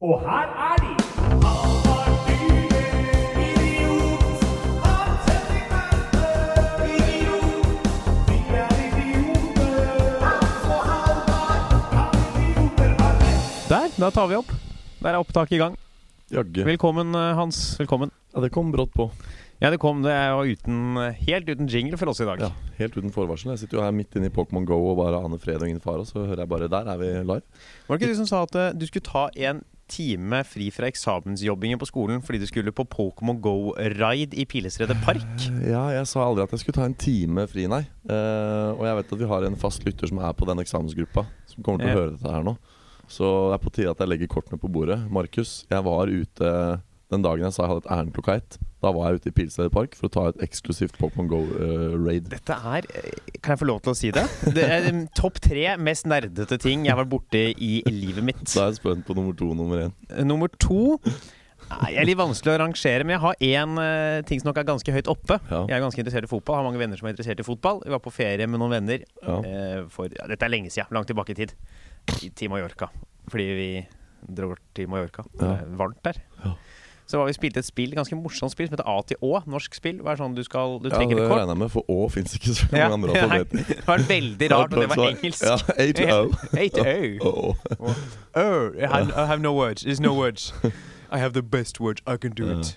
Og her er de! Er. Der, da tar vi opp. Der er opptaket i gang. Jagge. Velkommen, eh, Hans. Velkommen. Ja, det kom brått på. Ja, det kom det var uten, helt uten jingle for oss i dag. Ja, Helt uten forvarsel. Jeg sitter jo her midt inne i Pokémon Go og bare aner fred og ingen fare, og så hører jeg bare Der er vi live. Var det ikke du som sa at eh, du skulle ta en time fri fra eksamensjobbingen på skolen fordi du skulle på Pokémon Go-ride i Pilestredet park? Ja, jeg sa aldri at jeg skulle ta en time fri, nei. Uh, og jeg vet at vi har en fast lytter som er på den eksamensgruppa, som kommer til å høre dette her nå. Så det er på tide at jeg legger kortene på bordet. Markus, jeg var ute den dagen jeg sa jeg hadde et ærend klokka ett. Da var jeg ute i Pilstredet park for å ta et eksklusivt Pokémon Go-raid. Dette er eh, Kan jeg få lov til å si det? Det er um, topp tre mest nerdete ting jeg har vært borti i livet mitt. da er jeg spent på nummer to og nummer én. Nummer to Jeg er litt vanskelig å rangere, men jeg har én uh, ting som nok er ganske høyt oppe. Ja. Jeg er ganske interessert i fotball, har mange venner som er interessert i fotball. Vi var på ferie med noen venner Ja. uh, for ja, Dette er lenge siden, langt tilbake i tid. I, til Mallorca. Fordi vi dro til Mallorca. Det er varmt der. Ja. Så var vi spilte et spill, ganske morsomt spill som heter A til Å. Norsk spill. Det er sånn du skal Du Ja, trenger det et kort. regner jeg med, for Å fins ikke så mange Ja, andre alfabeter. det var veldig rart, og det var engelsk. Ja, A til O. A til O. Å. I have, no words. There's no words. I have the best words. I can do it.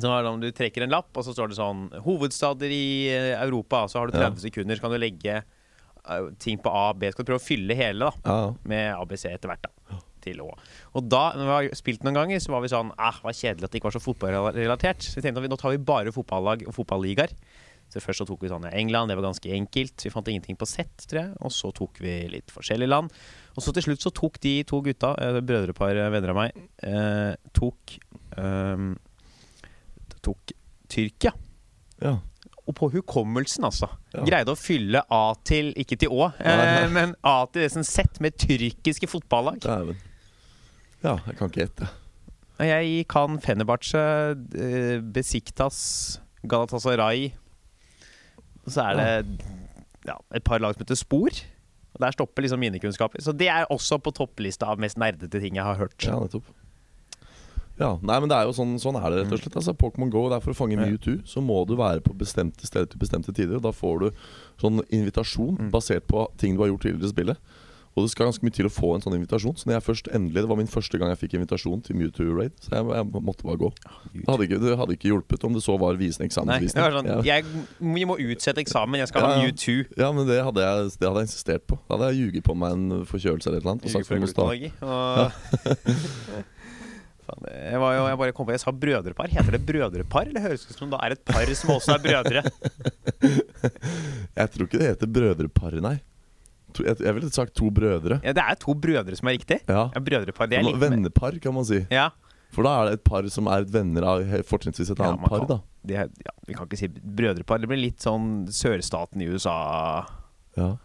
Så det om Du trekker en lapp, og så står det sånn Hovedstader i eh, Europa. Så har du 30 sekunder, så kan du legge eh, ting på A, B. Skal du prøve å fylle hele da Ja, med ABC etter hvert. da Til òg. Og da, når vi har spilt noen ganger, så var vi sånn Ah, var kjedelig at det ikke var så fotballrelatert. Så vi tenkte at vi, nå tar vi bare fotballag og fotballigaer. Så Først så tok vi sånn England, det var ganske enkelt. Vi fant ingenting på sett, tror jeg. Og så tok vi litt forskjellige land. Og så til slutt så tok de to gutta, eh, brødrepar eh, venner av meg, eh, tok eh, Tok Tyrkia. ja. Og på hukommelsen, altså. Ja. Greide å fylle A til Ikke til Å, eh, men A til det som sett med tyrkiske fotballag. Dæven. Ja, jeg kan ikke gjette. Jeg kan Fenerbahçe, eh, Besiktas, Galatasaray så er det ja, et par lag som heter Spor. Og Der stopper liksom mine kunnskaper. Så det er også på topplista av mest nerdete ting jeg har hørt. Ja, nettopp. Ja, nei, men det er jo sånn, sånn er det rett og slett. Altså, Pokémon Go, det er for å fange Ja. Mewtwo, så må du være på bestemte steder til bestemte tider. Og da får du sånn invitasjon Mm. basert på ting du har gjort tidligere i spillet. Og det skal ganske mye til å få en sånn invitasjon. Så når jeg først endelig Det var min første gang jeg fikk invitasjon til Mewtwo Raid, så jeg, jeg måtte bare gå. Det hadde, ikke, det hadde ikke hjulpet om det så var visende Nei, det eksamensvisning. var sånn, Ja. jeg, Vi må utsette eksamen, jeg skal ha Ja, ja. Mewtwo. Ja, men det hadde, jeg, det hadde jeg insistert på. Da hadde jeg ljuget på meg en forkjølelse eller et eller annet. Og sagt Glutenallergi, Og... Faen, jeg, var jo, jeg bare kom på Jeg sa brødrepar. Heter det brødrepar, eller høres det ut som det er et par som også er brødre? Jeg tror ikke det heter brødrepar, nei. To- Jeg, jeg ville sagt to brødre. Ja, det er to brødre som er riktig. Ja. Ja, brødrepar. Det er litt Vennepar, kan man si. Ja, For da er det et par som er venner av he- fortrinnsvis et annet man par, kan- da. det er, ja, vi kan ikke si brødrepar. Det blir litt sånn sørstaten i USA. Ja.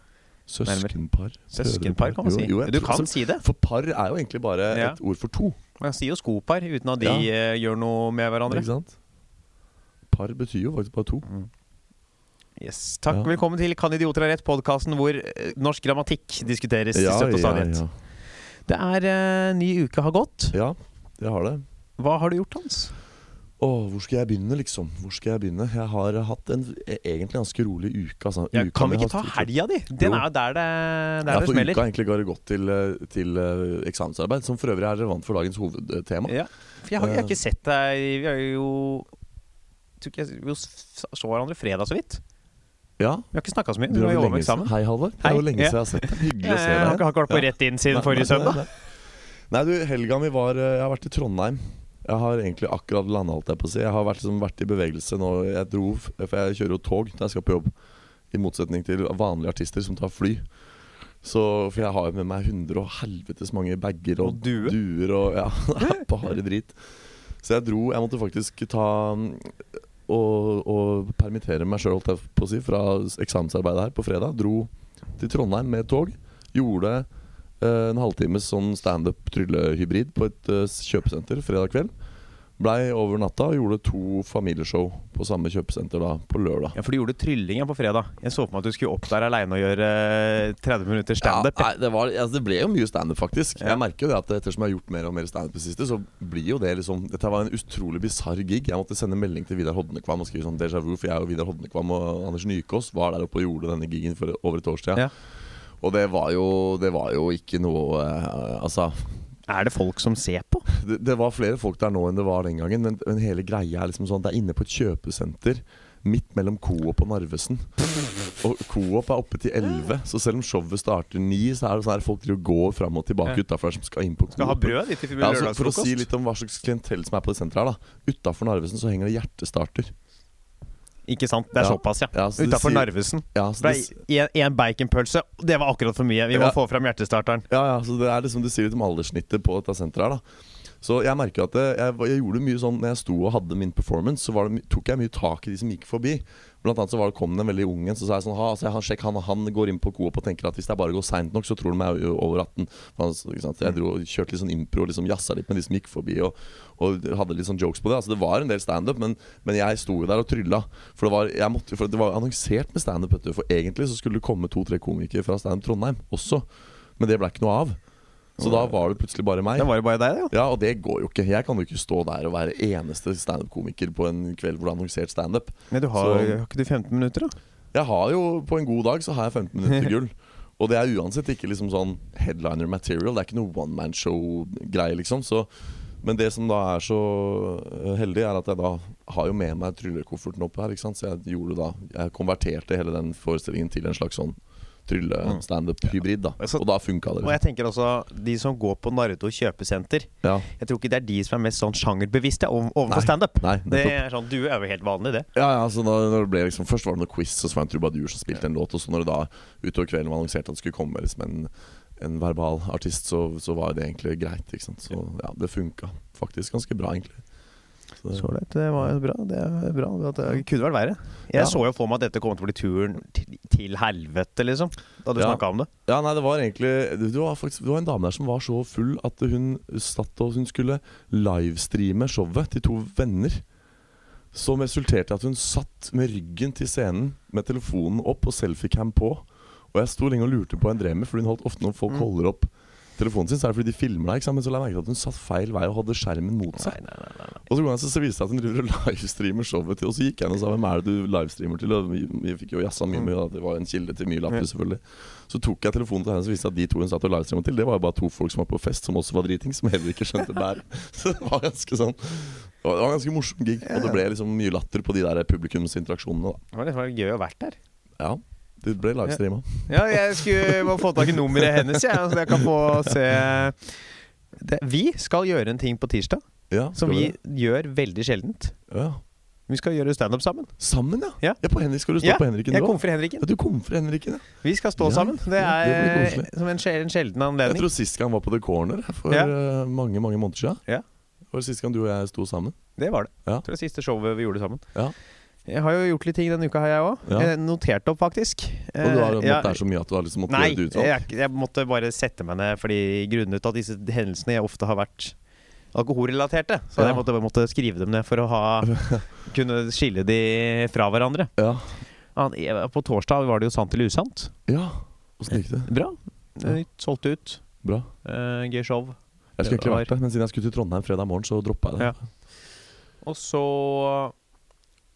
Søskenpar. Søskenpar, kan man si. jeg du tror- kan altså, si det. For par er jo egentlig bare Ja. et ord for to. Man sier jo skopar uten at de Ja. eh, gjør noe med hverandre. Ikke sant? Par betyr jo faktisk bare to. Yes, Takk. Ja. Velkommen til Kan idioter ha rett? Podkasten hvor eh, norsk grammatikk diskuteres og ja. Det er uh, ny uke har gått. ja, det har det. Hva har du gjort, Hans? Åh, hvor skal jeg begynne, liksom? Hvor skal jeg begynne? Jeg har hatt en e- egentlig ganske rolig uke. Altså. Ja, kan vi ikke ta helga di? Den er jo der det, der Ja, det for smeller. uka egentlig det godt til, eh, til eksamensarbeid, som for øvrig er relevant for dagens hovedtema. Ja, for jeg har, jeg har ikke sett deg Vi har jo tror ikke Vi så hverandre fredag så vidt. Ja, Vi har ikke snakka så mye. Du har jobba med eksamen. Hei, Halvor. Det er jo lenge Ja. siden jeg har sett deg. Hyggelig å se deg. Jeg har ikke vært på rett inn siden Nei, forrige søndag. nei, du, helga mi var eh, Jeg har vært i Trondheim. Jeg har egentlig akkurat landa, holdt jeg på å si. Jeg har vært, liksom, vært i bevegelse nå. Jeg dro, For jeg kjører jo tog når jeg skal på jobb. I motsetning til vanlige artister som tar fly. Så, For jeg har jo med meg hundre og helvetes mange bager og, Og due. duer og Ja, bare drit. Så jeg dro Jeg måtte faktisk ta og, og permittere meg sjøl, å fra eksamensarbeidet her på fredag. Dro til Trondheim med tog. Gjorde eh, en halvtimes sånn standup-tryllehybrid på et eh, kjøpesenter fredag kveld. Blei over natta og gjorde to familieshow på samme kjøpesenter da på lørdag. Ja, For du gjorde trylling på fredag. Jeg så på meg at du skulle opp der aleine og gjøre eh, 30 minutter standup. Ja, nei, det, var, altså, det ble jo mye standup, faktisk. Ja. Jeg merker jo det at ettersom jeg har gjort mer og mer standup det siste, så blir jo det liksom Dette var en utrolig bisarr gig. Jeg måtte sende melding til Vidar Hodnekvam og skrive sånn déjà vu, for jeg og Vidar Hodnekvam og Anders Nykås var der oppe og gjorde denne gigen for over et års siden. Ja. Og det var jo, det var jo ikke noe eh, Altså Er det folk som ser på? det, det var flere folk der nå enn det var den gangen, men, men hele greia er liksom sånn Det er inne på et kjøpesenter midt mellom Coop og Narvesen. Og Coop er oppe til 11, så selv om showet starter 9, så er det sånn her folk driver og går fram og tilbake Ja. utenfor der som skal inn på Coop. Skal ha brød litt i Ja, altså, for å si litt om hva slags klientell som er på det senteret her, da. Utafor Narvesen så henger det hjertestarter. Ikke sant? Det er Ja. såpass, ja. Ja, så Utafor sier- Narvesen. Ja, det, en, en baconpølse. Det var akkurat for mye. Vi må Ja. få fram hjertestarteren. ja, ja, så det er liksom, du sier litt om alderssnittet på dette senteret her, da. Så jeg merka at det, jeg, jeg gjorde mye sånn Når jeg sto og hadde min performance, så det, tok jeg mye tak i de som gikk forbi. Blant annet så det, kom det en veldig ung en, så sa jeg sånn ha, altså, han, Sjekk, han, han går inn på Coop og tenker at hvis jeg bare går seint nok, så tror de meg over 18. Han. Jeg dro, kjørte litt sånn impro og liksom jazza litt med de som gikk forbi, og, og hadde litt sånn jokes på det. Altså Det var en del standup, men, men jeg sto jo der og trylla. For det var, måtte, for det var annonsert med standup. For egentlig så skulle det komme to-tre komikere fra Standup Trondheim også. Men det ble ikke noe av. Så da var det plutselig bare meg. Da var det bare deg, ja. Ja, og det går jo ikke. Jeg kan jo ikke stå der og være eneste standup-komiker på en kveld hvor det er annonsert standup. Men du har, Så- har ikke du 15 minutter, da? Jeg har jo, på en god dag, så har jeg 15 minutter gull. Og det er uansett ikke liksom sånn headliner material. Det er ikke noe one man show-greie, liksom. Så, men det som da er så eh, heldig, er at jeg da har jo med meg tryllekofferten opp her. Ikke sant? Så jeg gjorde da Jeg konverterte hele den forestillingen til en slags sånn trylle-standup-hybrid. da Og da funka det. Og jeg tenker også de som går på Nardo kjøpesenter. Ja. Jeg tror ikke det er de som er mest sånn sjangerbevisste ov- overfor standup. Det er sånn, Du er jo helt vanlig, det. Ja, ja, så da, når det ble liksom Først var det noe quiz, det en trubadur som spilte en låt. Og så når det da utover kvelden var annonsert at det skulle komme liksom en, en verbal artist, så, så var det egentlig greit. Så ja, det funka faktisk ganske bra, egentlig. Så det, det, var bra. Det er bra. at Det kunne vært verre. Jeg Ja. så jo for meg at dette kom til å bli turen til, til helvete, liksom. Da du Ja. snakka om det. ja, nei, det var egentlig det var faktisk Det var en dame der som var så full at hun satt og hun skulle livestreame showet til to venner. Som resulterte i at hun satt med ryggen til scenen med telefonen opp og selfiecam på. Og jeg sto lenge og lurte på hva hun drev med, for hun holdt ofte når folk Mm. holder opp telefonen sin, så er det fordi de filmer deg. Men så la jeg merke til at hun satt feil vei og hadde skjermen mot seg. Nei, nei, nei. Og så, jeg, så viste det seg at hun driver og livestreamer showet til Og så gikk jeg inn og sa hvem er det du livestreamer til? Og vi, vi fikk jo jazza mye med at det var en kilde til mye latter, selvfølgelig. Så tok jeg telefonen til henne og viste at de to hun satt og livestreama til, det var jo bare to folk som var på fest, som også var driting, som heller ikke skjønte bæret. Så det var ganske sånn Det var det var en ganske morsom gig. Og det ble liksom mye latter på de der publikumsinteraksjonene, da. Det var liksom gøy å ha vært der. Ja. Det ble livestreama. Ja, jeg skulle må få tak i nummeret hennes, jeg, så jeg kan få se det. Vi skal gjøre en ting på tirsdag Ja, som vi det? gjør veldig sjeldent. ja. Vi skal gjøre standup sammen. Sammen, ja. Ja. På Henrik skal du stå Ja, på Henriken, Jeg komfer Henriken. Ja, du komfer Henriken, ja. Vi skal stå Ja, sammen. Det ja, det er som en, sjel- en sjelden Jeg tror sist gang var på The Corner for Ja. eh, mange mange måneder siden. Ja. Det var sist gang du og jeg sto sammen. Det var det. Ja. Jeg tror det er siste showet vi gjorde sammen. Ja. Jeg har jo gjort litt ting denne uka, har jeg òg. Ja. Notert opp, faktisk. Og du har Eh, måttet ja, der så mye at du har liksom måttet Nei, gjøre et Nei, jeg, jeg måtte bare sette meg ned fordi grunnet at disse hendelsene jeg ofte har vært alkoholrelaterte. Så Ja. jeg måtte, måtte skrive dem ned for å ha kunne skille de fra hverandre. Ja. På torsdag var det jo sant eller usant. ja. Åssen gikk det? Bra. Ja. Eh, Solgt ut. Bra. uh, gøy show. Jeg skulle Det egentlig vært der, men siden jeg skulle til Trondheim fredag morgen, så droppa jeg det. Ja. Og så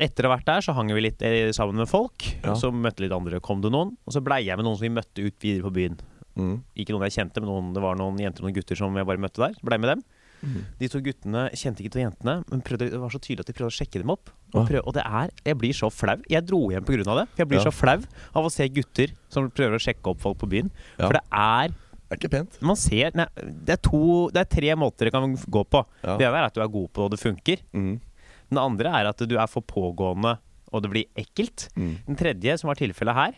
etter å ha vært der, så hang vi litt eh, sammen med folk. Ja. Så møtte litt andre, kom det noen. Og så blei jeg med noen som vi møtte ut videre på byen. Mm. Ikke noen jeg kjente, men noen, det var noen jenter og noen gutter som jeg bare møtte der. Blei med dem. Mm. De to guttene kjente ikke to jentene, men prøvde, det var så tydelig at de prøvde å sjekke dem opp. Og, prøv, og det er Jeg blir så flau. Jeg dro hjem pga. det. For jeg blir Ja. så flau av å se gutter som prøver å sjekke opp folk på byen. Ja. For det er Det er ikke pent. Man ser nei, det, er to, det er tre måter det kan gå på. Ja. Det ene er at du er god på det, og det funker. Mm. Den andre er at du er for pågående, og det blir ekkelt. Mm. Den tredje, som var tilfellet her,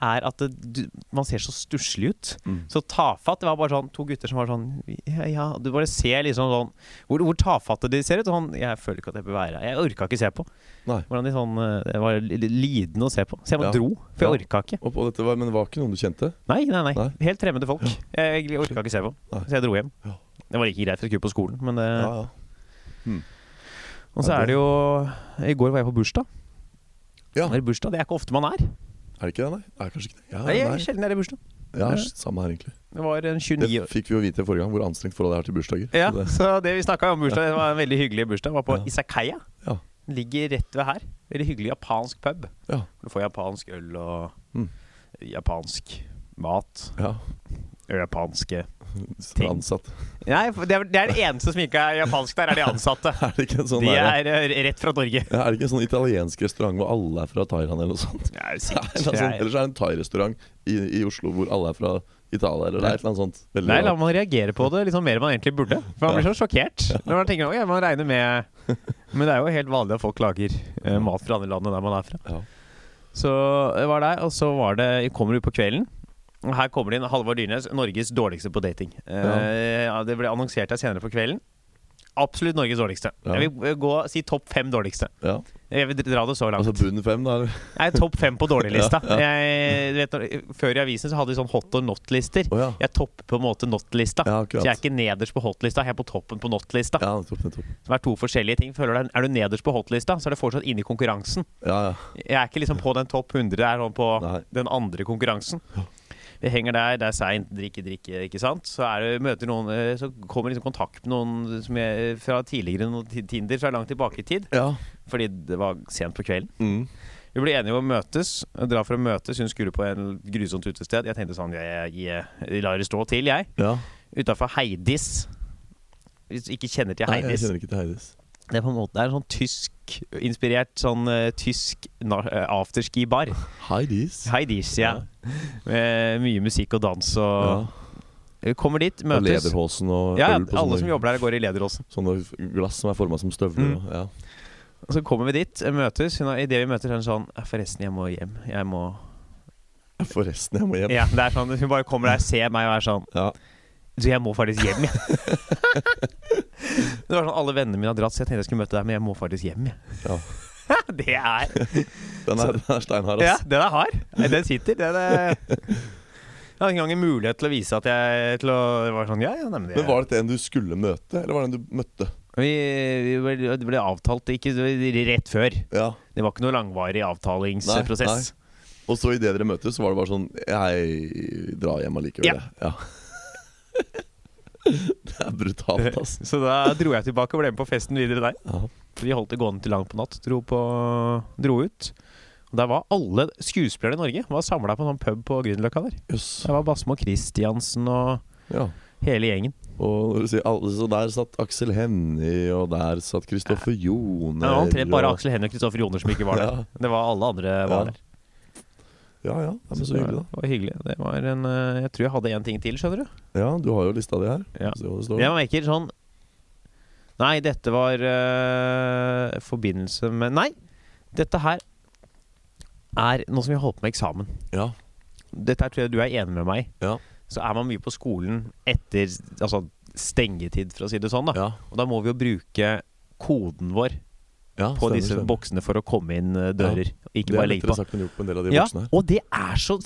er at det, du, man ser så stusslig ut. Mm. Så tafatt. Det var bare sånn to gutter som var sånn Ja, ja Du bare ser liksom sånn Hvor, hvor tafatte de ser ut. Og sånn Jeg føler ikke at jeg bør være her. Jeg orka ikke se på. Nei. Hvordan de sånn eh, Det var li- li- lidende å se på. Så jeg bare Ja. dro. For jeg Ja. orka ikke. Og, og dette var, men det var ikke noen du kjente? Nei, nei, nei. Nei. Helt fremmede folk. Jeg, jeg orka ikke se på. Nei. Så jeg dro hjem. Ja. Det var ikke greit, for å skulle på skolen, men det Ja, ja. Og så er det jo I går var jeg på bursdag. Ja. Det er bursdag, det er ikke ofte man er. Er det ikke det, nei? Er kanskje ikke det? Ja, Nei, nei. sjelden er det bursdag. ja samme her, egentlig. Det var en 29 år Det fikk vi jo vite forrige gang, hvor anstrengt forhold det er til bursdager. Ja, Så det- så det vi snakka om bursdag, det var en veldig hyggelig bursdag. Var på Ja. Isakaya. Ja. Den ligger rett ved her. Veldig hyggelig japansk pub. Ja. Du får japansk øl og Mm. japansk mat. ja. Japanske Ting. Ansatt. Nei, det er, det er det eneste som ikke er japansk der, er de ansatte. Er det ikke en sånn De er eh, rett fra Norge. ja, Er det ikke en sånn italiensk restaurant hvor alle er fra Thailand eller noe sånt? Ja, sikkert. eller, sånn, Jeg- eller så er det en thai-restaurant i, i Oslo hvor alle er fra Italia, eller det er et eller annet sånt. Veldig Nei, la man reagere på det liksom mer enn man egentlig burde. For man blir så sjokkert når man tenker ok, man regner med Men det er jo helt vanlig at folk lager eh, mat fra andre land enn der man er fra. Ja. Så det var der, og så var det, kommer du på kvelden. Her kommer det inn Halvor Dyrnes, Norges dårligste på dating. Eh, ja, det ble annonsert her senere på kvelden. Absolutt Norges dårligste. Ja. Jeg vil gå si topp fem dårligste. Ja. Jeg vil dra det så langt. Altså bunn fem, da? Nei, topp fem på dårlig-lista. Jeg- vet, Før i avisen så hadde vi sånn hot or not-lister. Oh, ja. Jeg topper på en måte not-lista. Ja, så jeg er ikke nederst på hot-lista, jeg er på toppen på not-lista. Ja, topp, topp. Som er to forskjellige ting. Føler du, er du nederst på hot-lista, så er du fortsatt inne i konkurransen. Ja, ja. Jeg er ikke liksom på den topp 100, jeg er sånn på Nei. den andre konkurransen. Vi henger der, det er seint, drikke, drikke, ikke sant. Så er det, møter noen eh, Så kommer liksom kontakt med noen som jeg, fra tidligere noen ti- Tinder fra langt tilbake i tid. ja. Fordi det var sent på kvelden. Mm. Vi ble enige om å møtes. Dra for å møtes. Hun skulle på en grusomt utested. Jeg tenkte sånn Jeg, jeg, jeg lar det stå til, jeg. ja. Utafor Heidis. Hvis du ikke kjenner til Heidis. Nei, jeg kjenner ikke til Heidis. Det er på en måte det er en sånn tysk-inspirert sånn uh, tysk uh, eh, afterski-bar. Heidis? Heidis, ja. Med mye musikk og dans og Ja. Kommer dit, Og møtes. lederhosen og Ja, øl på alle sånne, som jobber der, går i lederhåsen sånne glass som er forma som støvler. Mm. Og, ja. Og så kommer vi dit, eh, møtes. Hun har- I det vi møter, er hun sånn Forresten, jeg må hjem. Jeg må Forresten, jeg må hjem. Ja, det er sånn Hun bare kommer der, ser meg og er sånn Ja. Du, jeg må faktisk hjem, jeg. det var sånn Alle vennene mine har dratt, så jeg tenkte jeg skulle møte deg, men jeg må faktisk hjem, jeg. Ja. det er Den er, den er steinhard, Ja, ass. den er hard. Nei, Den sitter. Den er Jeg hadde ikke engang en mulighet til å vise at jeg til å, Det var sånn Ja, ja, nei, men det Men Var det en du skulle møte, eller var det en du møtte? vi, vi ble, Det ble avtalt ikke rett før. Ja. Det var ikke noe langvarig avtalingsprosess. Og så idet dere møtes, så var det bare sånn Jeg drar hjem allikevel, Ja. Ja. Det er brutalt, ass. Så da dro jeg tilbake og ble med på festen videre der. Ja. Vi holdt det gående til langt på natt. Dro, på, dro ut. Og Der var alle skuespillere i Norge Var samla på en sånn pub på Grünerløkka der. Yes. Der var Basmo Christiansen og Ja. hele gjengen. Og så der satt Aksel Hennie, og der satt Kristoffer Joner Ja, omtrent bare Aksel Hennie og Kristoffer Joner som ikke var der. Ja. Det var alle andre var der. Ja ja, ja men så hyggelig, da. Det var hyggelig. Det var en, eh, jeg tror jeg hadde en ting til, skjønner du. Ja, du har jo lista di her. Ja. Det. Jeg merker sånn Nei, dette var uh, forbindelse med Nei! Dette her er nå som vi har holdt på med eksamen. Ja. Dette her tror jeg du er enig med meg i. Ja. Så er man mye på skolen etter altså, stengetid, for å si det sånn. da Ja. Og da må vi jo bruke koden vår ja på stemmer, disse stemmer. boksene for å komme inn dører. dører. Ikke Det bare er legge på. sagt enn gjort på en del av de Ja, boksene og det er så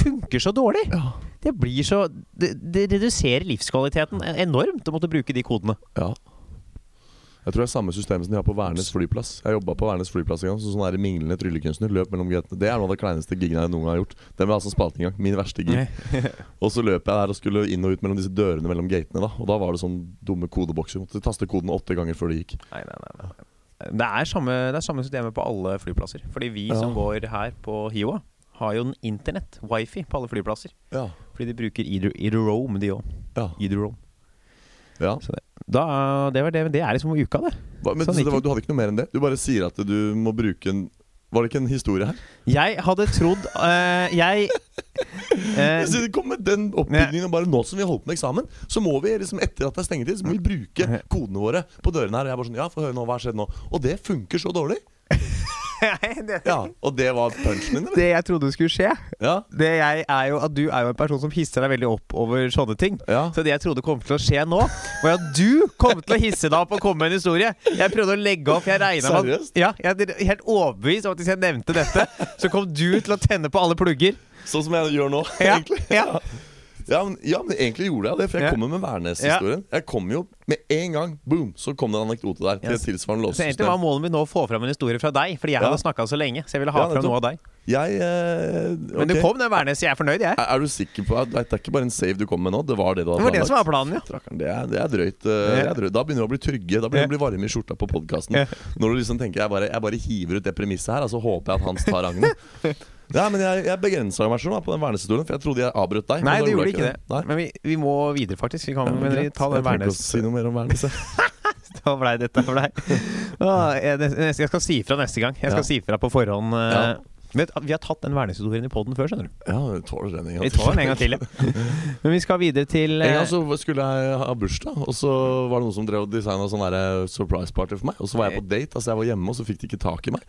funker så dårlig! Ja. Det blir så Det, det reduserer livskvaliteten enormt å måtte bruke de kodene. ja. Jeg tror det er samme system som de har på Værnes flyplass. Jeg jobba på Værnes flyplass en gang. Så sånn der minglende tryllekunstner løp mellom gatene. Det er noe av det kleineste gigene jeg noen gang har gjort. Den var altså spalt engang. Min verste gig. Og så løp jeg der og skulle inn og ut mellom disse dørene mellom gatene. da Og da var det sånn dumme kodebokser. Måtte taste koden åtte ganger før det gikk. Nei, nei, nei, nei. Det er samme, det er samme systemet på alle flyplasser. Fordi vi Ja. som går her på Hiwa, har jo en internett, wifi, på alle flyplasser. Ja. Fordi de bruker either de òg. Ja. Ja. Da, det, var det, det er liksom uka, det. Hva- Men Sånn så det var, du hadde ikke noe mer enn det? Du bare sier at du må bruke en Var det ikke en historie her? Jeg hadde trodd uh, Jeg Hvis Så Kom med den oppbyggingen. og Bare nå som vi holdt på med eksamen, så må vi liksom etter at det er stengetid, Så må vi bruke kodene våre på dørene her. Og jeg bare sånn Ja, få høre nå. Hva har skjedd nå? Og det funker så dårlig. Det, Ja, Og det var punchen din, eller? det jeg trodde skulle skje, Ja. det jeg er jo at du er jo en person som hisser deg veldig opp over sånne ting. ja. Så det jeg trodde kom til å skje nå, var at du kom til å hisse deg opp og komme med en historie. Jeg prøvde å legge opp. Jeg regnet med? Ja, jeg er helt overbevist om at hvis jeg nevnte dette, så kom du til å tenne på alle plugger. Sånn som jeg gjør nå, Ja, egentlig. ja. Ja men, ja, men egentlig gjorde jeg det, for jeg Ja. kommer med Værnes-historien. Jeg kom jo med en gang, boom, så kom det en anekdote der. Til Yes. et tilsvarende Så egentlig var målet mitt nå å få fram en historie fra deg, fordi jeg hadde snakka så lenge. Så jeg ville ha fram noe av deg. Jeg eh, Men du ok. kom, den Værnes. Jeg er fornøyd, jeg. Er, er du sikker på at Det er ikke bare en save du kom med nå? Det var det du Det hadde var det som var planen, ja. Det er, det er, drøyt, eh, det er drøyt. Da begynner du å bli trygge. Da begynner du å bli varme i skjorta på podkasten. Ja. Når du liksom tenker jeg bare, jeg bare hiver ut det premisset her, og så håper jeg at Hans tar agnet. Ja, men jeg, jeg begrensa meg sånn da, på den Værnes-historien, for jeg trodde jeg avbrøt deg. Nei, men da det gjorde jeg ikke det. Nei. Men vi, vi må videre, faktisk. Vi kan men vi ta den jeg trenger ikke å Værnes. si noe mer om Værnes. jeg. Da blei dette for deg. Ah, jeg, neste- jeg skal si fra neste gang. Jeg skal Ja. si fra på forhånd. eh. Ja. Vet, vi har tatt den Værnes-historien i poden før, skjønner du. Ja, vi tåler den en gang Vi tar den en gang til, ja. Men vi skal videre til En eh, gang så skulle jeg ha bursdag, og så var det noen som drev og designa sånn surprise party for meg. Og så var jeg på date, altså jeg var hjemme, og så fikk de ikke tak i meg.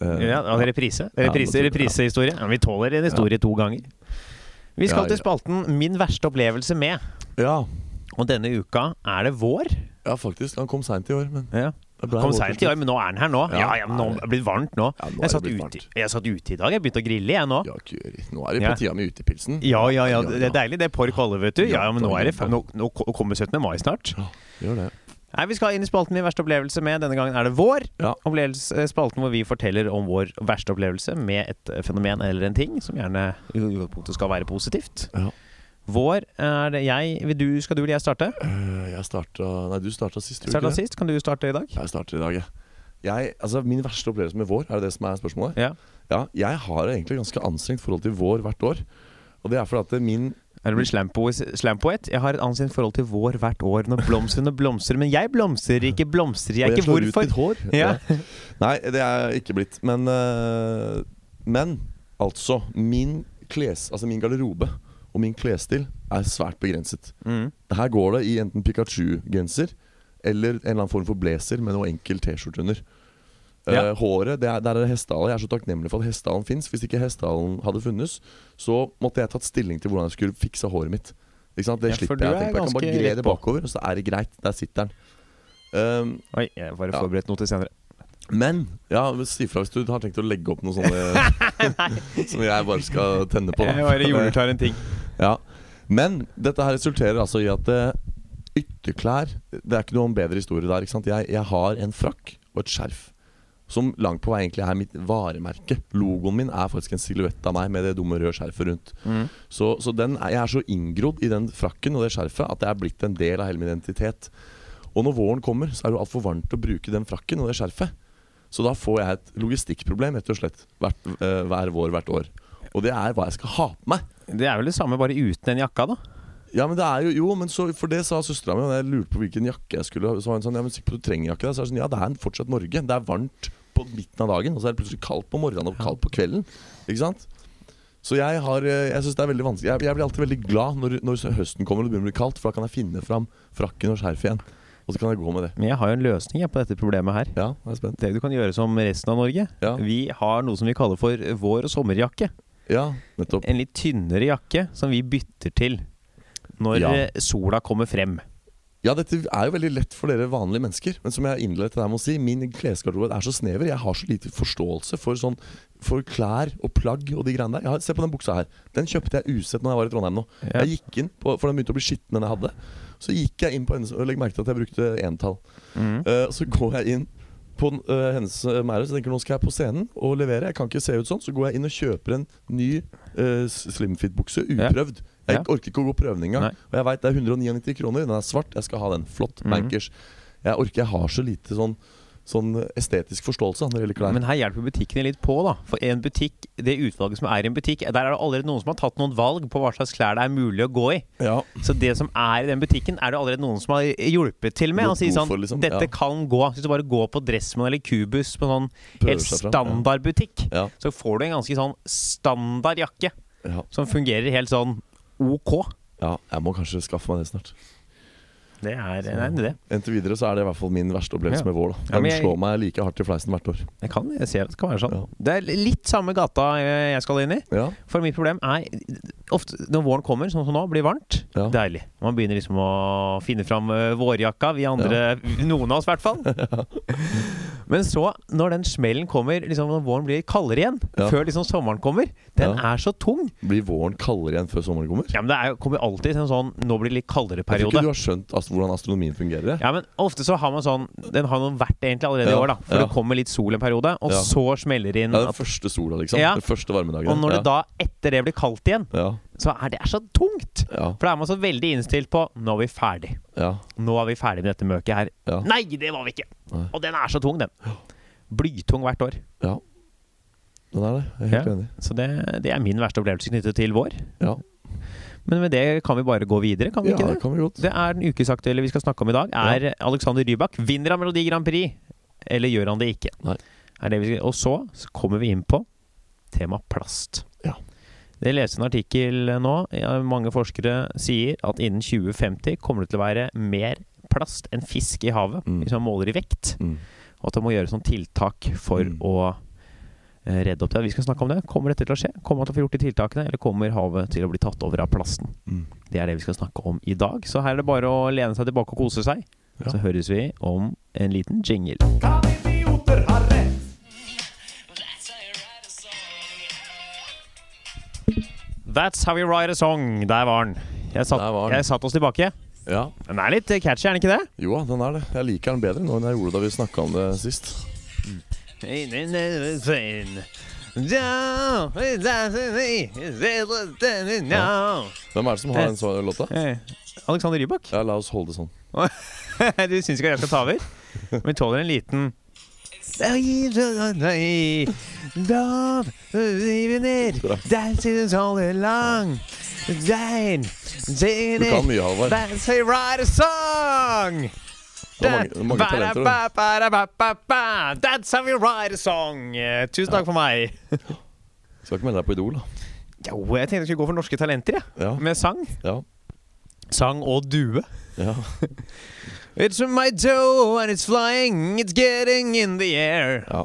Eh, ja, altså reprise. Reprise, det. Reprisehistorie. Ja, vi tåler en historie to ganger. Vi skal til spalten 'Min verste opplevelse med'. ja. Og denne uka er det vår. ja, faktisk. Han kom seint i år, men Ja. Kom seint i år, men nå er den her nå. Ja, Ja, men nå er det. blitt varmt nå. Ja, nå Jeg satt, ute, jeg satt ute i dag. Jeg begynte å grille, jeg nå. Ja. Nå er det på tida med utepilsen. Ja, ja, ja. Det er deilig. Det er pork holde, vet du. Ja, men nå, er det, nå, nå kommer 17. mai snart. Ja, gjør det. Nei, Vi skal inn i spalten Min verste opplevelse med. Denne gangen er det vår. Ja. Spalten hvor vi forteller om vår verste opplevelse med et fenomen eller en ting, som gjerne i utgangspunktet skal være positivt. Ja. Vår er det jeg du, Skal du eller jeg starte? Eh, jeg starta Nei, du starta sist. du Starta sist. Kan du starte i dag? Jeg starter i dag, jeg. jeg. Altså, min verste opplevelse med vår, er det det som er spørsmålet? Ja. Ja, jeg har egentlig ganske anstrengt forhold til vår hvert år. Og det er fordi at min Er det blitt slampoet? Jeg har et annet forhold til vår hvert år når blomstene blomstrer. Men jeg blomstrer ikke, blomstrer jeg Og ikke. slår ut ditt mitt hår. Ja. Nei, det er jeg ikke blitt. Men, eh, men altså Min kles, altså min garderobe og min klesstil er svært begrenset. Mm. Her går det i enten Pikachu-genser eller en eller annen form for blazer med noe enkel T-skjorte under. Ja. Uh, håret, det er, der er det hestehale. Jeg er så takknemlig for at hestehalen fins. Hvis ikke hestehalen hadde funnes, så måtte jeg tatt stilling til hvordan jeg skulle fikse håret mitt. Det Ja, slipper jeg å tenke på. Jeg kan bare gre det bakover, og så er det greit. Der sitter den. Um, Oi, jeg bare Ja. forberedt noe til senere. men ja, si fra hvis du har tenkt å legge opp noe sånne som jeg bare skal tenne på. da. Jeg bare gjorde klar en ting. Ja. Men dette her resulterer altså i at uh, ytterklær Det er ikke noen bedre historie der. ikke sant? Jeg, jeg har en frakk og et skjerf som langt på vei egentlig er mitt varemerke. Logoen min er faktisk en silhuett av meg med det dumme røde skjerfet rundt. Mm. Så, så den, er- jeg er så inngrodd i den frakken og det skjerfet at det er blitt en del av hele min identitet. Og når våren kommer, så er det altfor varmt å bruke den frakken og det skjerfet. Så da får jeg et logistikkproblem rett og slett hvert, eh, hver vår hvert år. Og det er hva jeg skal ha på meg. Det er vel det samme, bare uten den jakka, da. Ja, men det er jo, jo men så, For det sa søstera mi, og jeg lurte på hvilken jakke jeg skulle ha. Så var hun sånn, ja, men sikkert du trenger jakke? da?" Så er det sånn, ja, det er fortsatt Norge. Det er varmt på midten av dagen, og så er det plutselig kaldt på morgenen og kaldt på kvelden. Ikke sant? Så jeg har eh, Jeg synes det er veldig vanskelig jeg, jeg blir alltid veldig glad når, når høsten kommer og det begynner å bli kaldt, for da kan jeg finne fram frakken og skjerfet igjen. Og så kan jeg gå med det. Men jeg har jo en løsning på dette problemet her. Ja, jeg er spent. Det du kan gjøre som resten av Norge. Ja, Vi har noe som vi kaller for vår- og sommerjakke. Ja nettopp. En litt tynnere jakke som vi bytter til når Ja. eh, sola kommer frem. Ja, dette er jo veldig lett for dere vanlige mennesker. Men som jeg innledet med å si, min klesgarderobe er så snever. Jeg har så lite forståelse for, sånn, for klær og plagg og de greiene der. Har, se på den buksa her. Den kjøpte jeg usett når jeg var i Trondheim nå. Ja. Jeg gikk inn på, For den begynte å bli skitten, den jeg hadde. Så gikk jeg inn på en, Og legg merke til at jeg brukte entall. Mm. Uh, så går jeg inn på uh, hennes uh, mære, så tenker nå skal jeg på scenen og levere. Jeg kan ikke se ut sånn. Så går jeg inn og kjøper en ny uh, slimfit-bukse, Ja. uprøvd. Jeg Ja. orker ikke å gå prøven engang. Nei. Og jeg veit det er 199 kroner. Den er svart, jeg skal ha den. Flott. Mhm. Bankers. Jeg orker, jeg har så lite sånn, sånn estetisk forståelse når det gjelder klær. Men her hjelper butikkene litt på, da. For en butikk, det utvalget som er i en butikk, der er det allerede noen som har tatt noen valg på hva slags klær det er mulig å gå i. ja, Så det som er i den butikken, er det allerede noen som har hjulpet til med. Og sier sånn liksom. Dette Ja. kan gå. Hvis du bare går på Dressmann eller Cubus på sånn prøver helt standardbutikk, Ja. så får du en ganske sånn standard jakke Ja. som fungerer helt sånn OK. ja, jeg må kanskje skaffe meg det snart. Det er nei, det. Inntil videre så er det i hvert fall min verste opplevelse Ja. med vår. Da. Den ja, jeg- slår meg like hardt i fleisen hvert år. Jeg kan jeg ser at det kan være sånn. Ja. Det er litt samme gata eh, jeg skal inn i. For mitt problem er ofte når våren kommer, sånn som nå, blir varmt. Deilig. Man begynner liksom å finne fram eh, vårjakka. Vi andre, noen av oss i hvert fall. Men så, når den smellen kommer, liksom når våren blir kaldere igjen, Ja. før liksom sommeren kommer, den Ja. er så tung. Blir våren kaldere igjen før sommeren kommer? Ja, men det er, kommer alltid alltid en sånn Nå blir det litt kaldere'-periode. Jeg tror ikke du har skjønt ast hvordan astronomien fungerer. Ja, men ofte så har man sånn Den har noen vært egentlig allerede i år, da. For ja. det kommer litt sol en periode, og Ja. så smeller det inn Ja, den første sola, liksom. Ja. Den første varmedagen. Og når ja. det da, etter det, blir kaldt igjen, ja. Så er det er så tungt! Ja. For da er man så veldig innstilt på Nå er vi ferdig. ja. Nå er vi ferdig med dette møket her. Ja. Nei, det var vi ikke! Nei. Og den er så tung, den. Blytung hvert år. ja. Den er det. Jeg er helt enig. Så det, det er min verste opplevelse knyttet til vår. Ja. Men med det kan vi bare gå videre, kan vi ja, ikke det det? kan vi godt. Det er den ukesaktuelle vi skal snakke om i dag. Er Alexander Rybak vinner av Melodi Grand Prix, eller gjør han det ikke? Nei. Det vi skal, og så så kommer vi inn på tema plast. Ja. Jeg leste en artikkel nå. Mange forskere sier at innen 2050 kommer det til å være mer plast enn fisk i havet, Mm. hvis man måler i vekt. Mm. Og at det må gjøres noen tiltak for Mm. å eh, redde opp det. Vi skal snakke om det. Kommer dette til å skje? Kommer man til å få gjort de tiltakene, eller kommer havet til å bli tatt over av plasten? Mm. Det er det vi skal snakke om i dag. Så her er det bare å lene seg tilbake og kose seg. Ja. Så høres vi om en liten jingle. That's how you write a song. Der var den. Jeg satt, Der var den. jeg satt oss tilbake. Ja. Den er litt catchy, er den ikke det? Jo, den er det. Jeg liker den bedre nå enn jeg gjorde da vi snakka om det sist. Hvem er det som har den så låta? Eh, Alexander Rybak. Ja, la oss holde det sånn. du syns ikke at jeg skal ta over? Men vi tåler en liten Du kan mye, Halvard. That's how you write a song! Det er mange, mange talenter. du. Ba-da-ba-ba-da-ba-ba. That's how you write a song! Tusen takk for meg. Skal ikke melde deg på Idol, da. Jo, jeg tenkte jeg skulle gå for Norske Talenter, jeg. Ja. Med sang. Ja. Sang og due. ja. It's my toe and it's flying, it's getting in the air. ja.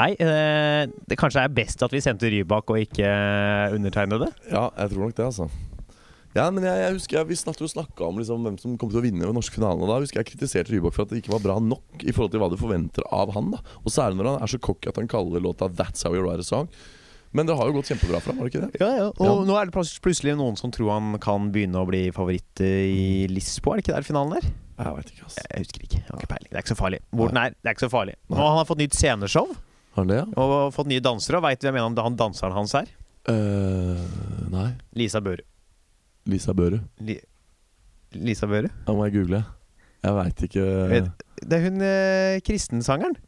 Nei, eh, det kanskje er best at vi sendte Rybak og ikke eh, undertegnede? Ja, jeg tror nok det, altså. Ja, men jeg, jeg husker jeg, Vi snakka om liksom, hvem som kom til å vinne den norske finalen. Og da husker jeg kritiserte Rybak for at det ikke var bra nok i forhold til hva du forventer av han. da Og særlig når han er så cocky at han kaller låta 'That's How You Write a Song'. Men det har jo gått kjempebra for ham, har det ikke det? Ja, ja. Og Ja. nå er det plutselig noen som tror han kan begynne å bli favoritt eh, i Lisboa. Er det ikke der finalen er? Jeg veit ikke, ass. Jeg husker ikke. Jeg har ikke peiling. Det er ikke så farlig. Hvor den er, det er ikke så farlig. Nå han har fått nytt sceneshow Har han det, ja? og fått nye dansere. Og veit du hvem en av han danseren hans er? Uh, nei. Lisa Børu Lisa Børu Li Lisa Børu? Da må jeg google. Jeg veit ikke Det er hun eh, kristensangeren.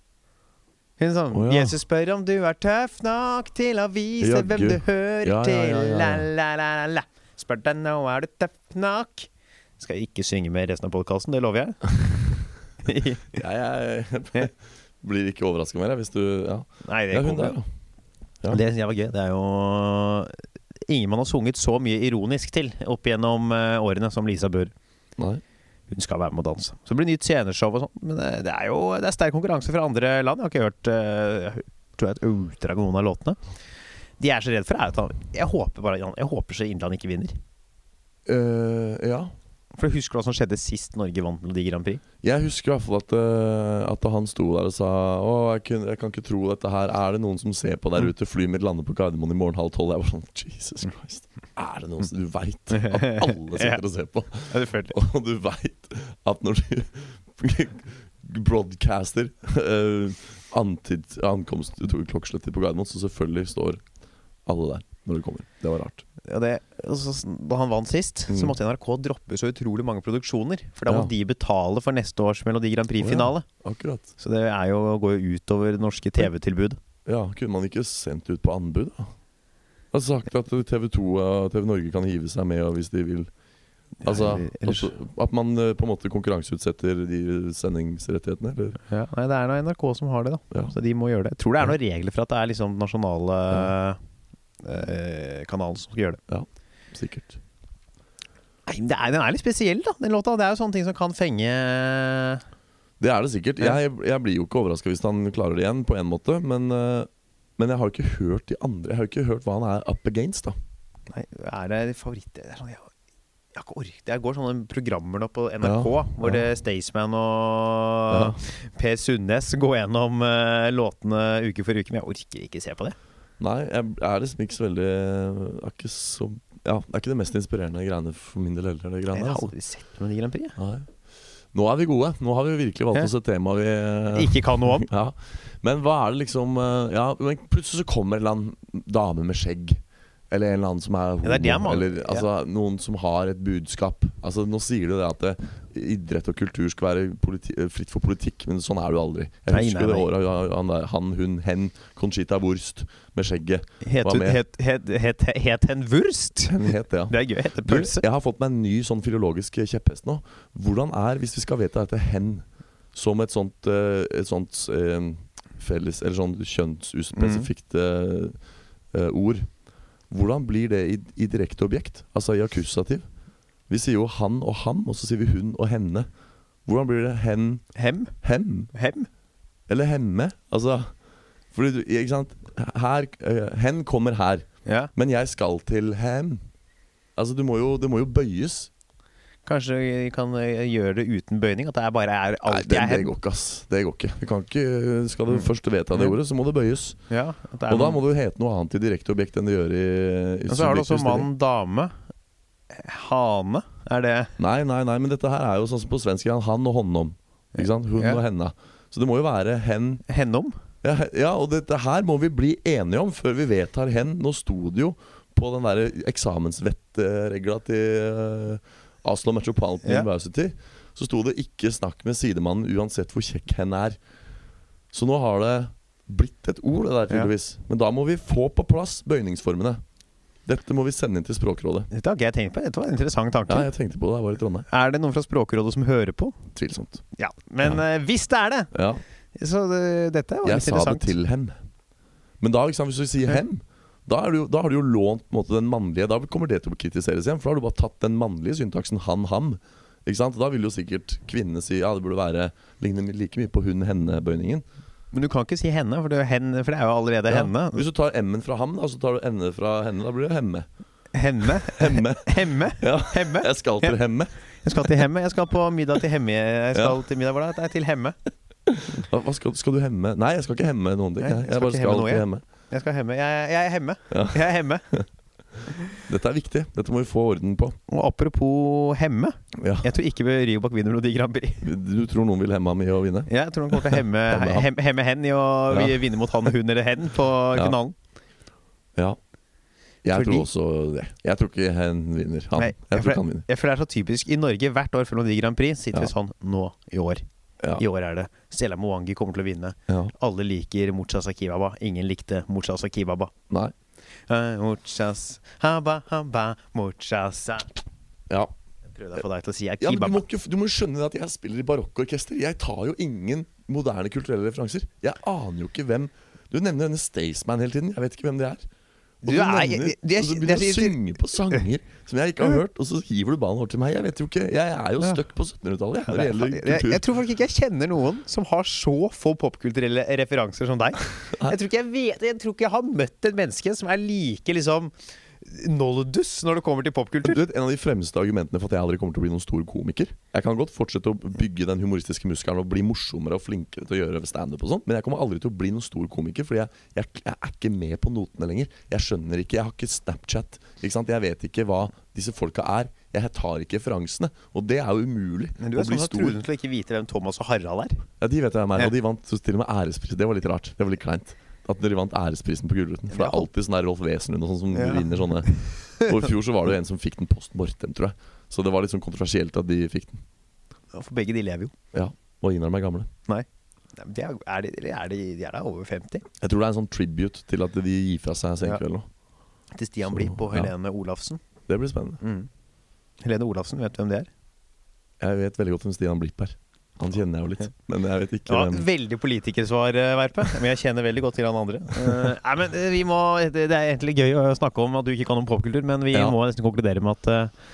Hun sånn oh, ja. Jesus spør om du er tøff nok til å vise Jaggu. hvem du hører Ja, ja, til. ja, ja, ja. La, la, la, la, la. Spør deg nå, er du tøff nok? Skal jeg ikke synge med resten av podkasten, det lover jeg. Jeg, jeg blir ikke overraska mer, hvis du Ja, Nei, det ja hun der. Ja. Det syns jeg var gøy. Det er jo ingen man har sunget så mye ironisk til opp gjennom eh, årene som Lisa Bør. Nei. Hun skal være med å danse. Så det blir nytt sceneshow og sånn. Men det, det er jo det er sterk konkurranse fra andre land. Jeg har ikke hørt eh, Jeg tror jeg et utdrag av noen av låtene. De er så redd for, er at han Jeg håper bare Jeg håper så Innland ikke vinner. Uh, ja. For Husker du hva som skjedde sist Norge vant Melodi Grand Prix? Jeg husker i hvert fall at, eh, at han sto der og sa Å, jeg, kunne, jeg kan ikke tro dette her. Er det noen som ser på der ute? Flyet mitt lander på Gardermoen i morgen halv tolv. Jeg var sånn Jesus Christ. Er det noen som du veit at alle sitter og ser på? Ja. Og du veit at når du broadcaster uh, antid, ankomst klokkeslettet på Gardermoen, så selvfølgelig står alle der når du kommer. Det var rart. Ja, det, altså, da han vant sist, så Mm. måtte NRK droppe så utrolig mange produksjoner. For da Ja. må de betale for neste års Melodi Grand Prix-finale. Akkurat. Så det er jo, går jo utover det norske TV-tilbud. Ja, kunne man ikke sendt ut på anbud, da? Altså sagt at TV2 og TV Norge kan hive seg med hvis de vil. Altså, altså At man eh, på en måte konkurranseutsetter de sendingsrettighetene, eller? Ja, nei, det er nå NRK som har det, da. Ja. Så de må gjøre det. Jeg tror det er noen regler for at det er liksom nasjonale eh, kanalen som skal gjøre det. Ja, Sikkert. Nei, men det er, Den er litt spesiell, da, den låta. Det er jo sånne ting som kan fenge Det er det sikkert. Jeg, jeg blir jo ikke overraska hvis han klarer det igjen, på en måte. Men, eh, men jeg har ikke hørt de andre Jeg har ikke hørt hva han er up against, da. Nei, er det favoritter? Det er sånn, jeg, jeg ork- jeg går sånne programmer nå på NRK Ja, hvor ja. det Staysman og Per Sundnes går gjennom eh, låtene uke for uke, men jeg orker ikke se på det. Nei, jeg er liksom ikke så veldig er ikke så, Ja, det er ikke det mest inspirerende greiene for min del heller. Det Jeg har altså. aldri sett Melodi Grand Prix. Nei. Nå er vi gode. Nå har vi virkelig valgt oss et tema vi Ikke kan noe om. Ja, Men hva er det liksom eh, Ja, men plutselig så kommer en eller annen dame med skjegg. Eller en eller annen som er homo. Ja, det er det eller altså, noen som har et budskap. Altså Nå sier du det at det, idrett og kultur skal være eh, fritt for politikk, men sånn er du aldri. Jeg Nei, husker nei, det året han, han, hun, hen, Conchita Wurst med skjegget. Het, var med? het, het, het, het hen Wurst? Hen het det, ja. Det er gøy. Heter pølse. jeg har fått meg en ny sånn filologisk kjepphest nå. Hvordan er, hvis vi skal vedta dette hen som et sånt, eh, et sånt eh, felles Eller sånn kjønnsuspesifikt eh, eh, ord Hvordan blir det i, i direkte objekt? Altså i akkusativ? Vi sier jo han og ham, og så sier vi hun og henne. Hvordan blir det hen, Hem? hem? Hem? Eller hemme? Altså Fordi du, ikke sant her, Hen kommer her, Ja. men jeg skal til hem. Altså du må jo, det må jo bøyes. Kanskje vi kan eh, gjøre det uten bøyning? At det er bare er Nei, det, det går ikke, ass. Det går ikke. Du kan ikke Skal du Mm. først vedta det ordet, så må det bøyes. Ja, det Og da må du hete noe annet i direkte objekt enn du gjør i, i Og så har du også mann, dame. Hane. Er det. Nei, nei, nei, men dette her er jo sånn som på svensk. Han og honnom. Ikke sant? Hun Ja. og henna. Så det må jo være hen hennom? ja, ja, og dette her må vi bli enige om før vi vedtar hen. Nå sto det jo på den der eksamensvettregla til eh, Oslo Metropolitan yeah. University, så sto det 'ikke snakk med sidemannen uansett hvor kjekk hen er'. Så nå har det blitt et ord, det der, tydeligvis. Yeah. Men da må vi få på plass bøyningsformene. Dette må vi sende inn til Språkrådet. Dette har ikke jeg tenkt på. Dette var en interessant tanke. Ja, jeg tenkte på det. Jeg var i Trondheim. Er det noen fra Språkrådet som hører på? Tvilsomt. Ja. Men Ja. Uh, hvis det er det, Ja, så uh, dette var jeg litt sa det til hen. Men da, liksom, hvis du sier Ja. Da, du, da har du jo lånt måte, den mannlige Da kommer det til å kritiseres igjen, for da har du bare tatt den mannlige syntaksen han-ham. Ikke sant? Da vil jo sikkert kvinnene si ja, det burde være ligne like mye på hun-henne-bøyningen. Men du kan ikke si henne, for det er, jo hen, for det er jo allerede Ja. henne. Hvis du tar m-en fra ham, da, så tar du N-en fra henne. Da blir det hemme. Hemme? Hemme. Hemme? Ja. Hemme? Jeg skal til hemme. Jeg skal til Hemme. Jeg skal på middag til Hemme. Jeg skal til middag, Hvor da? Det er til Hemme. Hva, skal, skal du hemme? Nei, jeg skal ikke hemme noen ting. Jeg, jeg jeg bare skal noe, til hemme. Jeg skal hemme. Jeg, jeg er Hemme. Ja. Jeg er Hemme. Dette er viktig. Dette må vi få orden på. Og apropos Hemme. Ja. Jeg tror ikke Ryobak vinner Melodi Grand Prix. Du tror noen vil hemme ham i å vinne? Jeg tror han kommer til å hemme, Hemme hemme, hen i å Ja. vinne mot han, hun eller hen på Ja. finalen. Ja. Jeg Fordi- tror også det. Jeg tror ikke hen vinner. Han. Nei, jeg tror for ikke han vinner. Jeg føler det er så typisk. I Norge hvert år før Melodi Grand Prix sitter Ja. vi sånn nå i år. Ja. I år er det Stella Mwangi kommer til å vinne. Ja. Alle liker Muchas Akibaba. Ingen likte Muchas Akibaba. Nei. Uh, muchas haba haba muchas Ja. Jeg prøvde å få deg til å si ja, du må, ikke, du må skjønne at jeg spiller i barokkorkester. Jeg tar jo ingen moderne kulturelle referanser. Jeg aner jo ikke hvem Du nevner denne Staysman hele tiden. Jeg vet ikke hvem det er. Og Du du, er- nevner, jeg- det- og så begynner du å synge på sanger som jeg ikke har hørt, og så hiver du ballen over til meg. Jeg vet jo ikke Jeg er jo stuck på 1700-tallet jeg, når det gjelder kultur. jeg tror folk ikke jeg kjenner noen som har så få popkulturelle referanser som deg. Jeg tror ikke jeg vet Jeg tror ikke jeg har møtt et menneske som er like liksom noldus når det kommer til popkultur. Du vet, En av de fremste argumentene for at jeg aldri kommer til å bli noen stor komiker Jeg kan godt fortsette å bygge den humoristiske muskelen og bli morsommere og flinkere til å gjøre standup, og sånt, men jeg kommer aldri til å bli noen stor komiker, fordi jeg, jeg, jeg er ikke med på notene lenger. Jeg skjønner ikke, jeg har ikke Snapchat. Ikke sant? Jeg vet ikke hva disse folka er. Jeg tar ikke referansene. Og det er jo umulig Men du er sånn at stor. Trude til å ikke vite hvem Thomas og Harald er. Ja, De vet jeg hvem er, og de vant til og med ærespris. Det var litt rart. Det var litt kleint. At dere vant æresprisen på Gullruten. For det er alltid sånn Rolf Wesenlund og sånn som Ja. vinner sånne. Og i fjor så var det jo en som fikk den post mortem, tror jeg. Så det var litt sånn kontroversielt at de fikk den. For begge de lever jo. Ja, Og ingen av dem er gamle. Nei. Det er, er, de, er de, de er da over 50? Jeg tror det er en sånn tribute til at de gir fra seg Senkveld nå. Til Stian Blipp og ja. Helene Olafsen. Det blir spennende. Mm. Helene Olafsen, vet du hvem det er? Jeg vet veldig godt hvem Stian Blipp er. Han kjenner jeg jo litt, men jeg vet ikke Ja, hvem veldig politikersvar, eh, Verpe. Men jeg kjenner veldig godt til han andre. Uh, nei, men eh, vi må, det, er egentlig gøy å snakke om at du ikke kan om popkultur, men vi Ja. må nesten konkludere med at uh,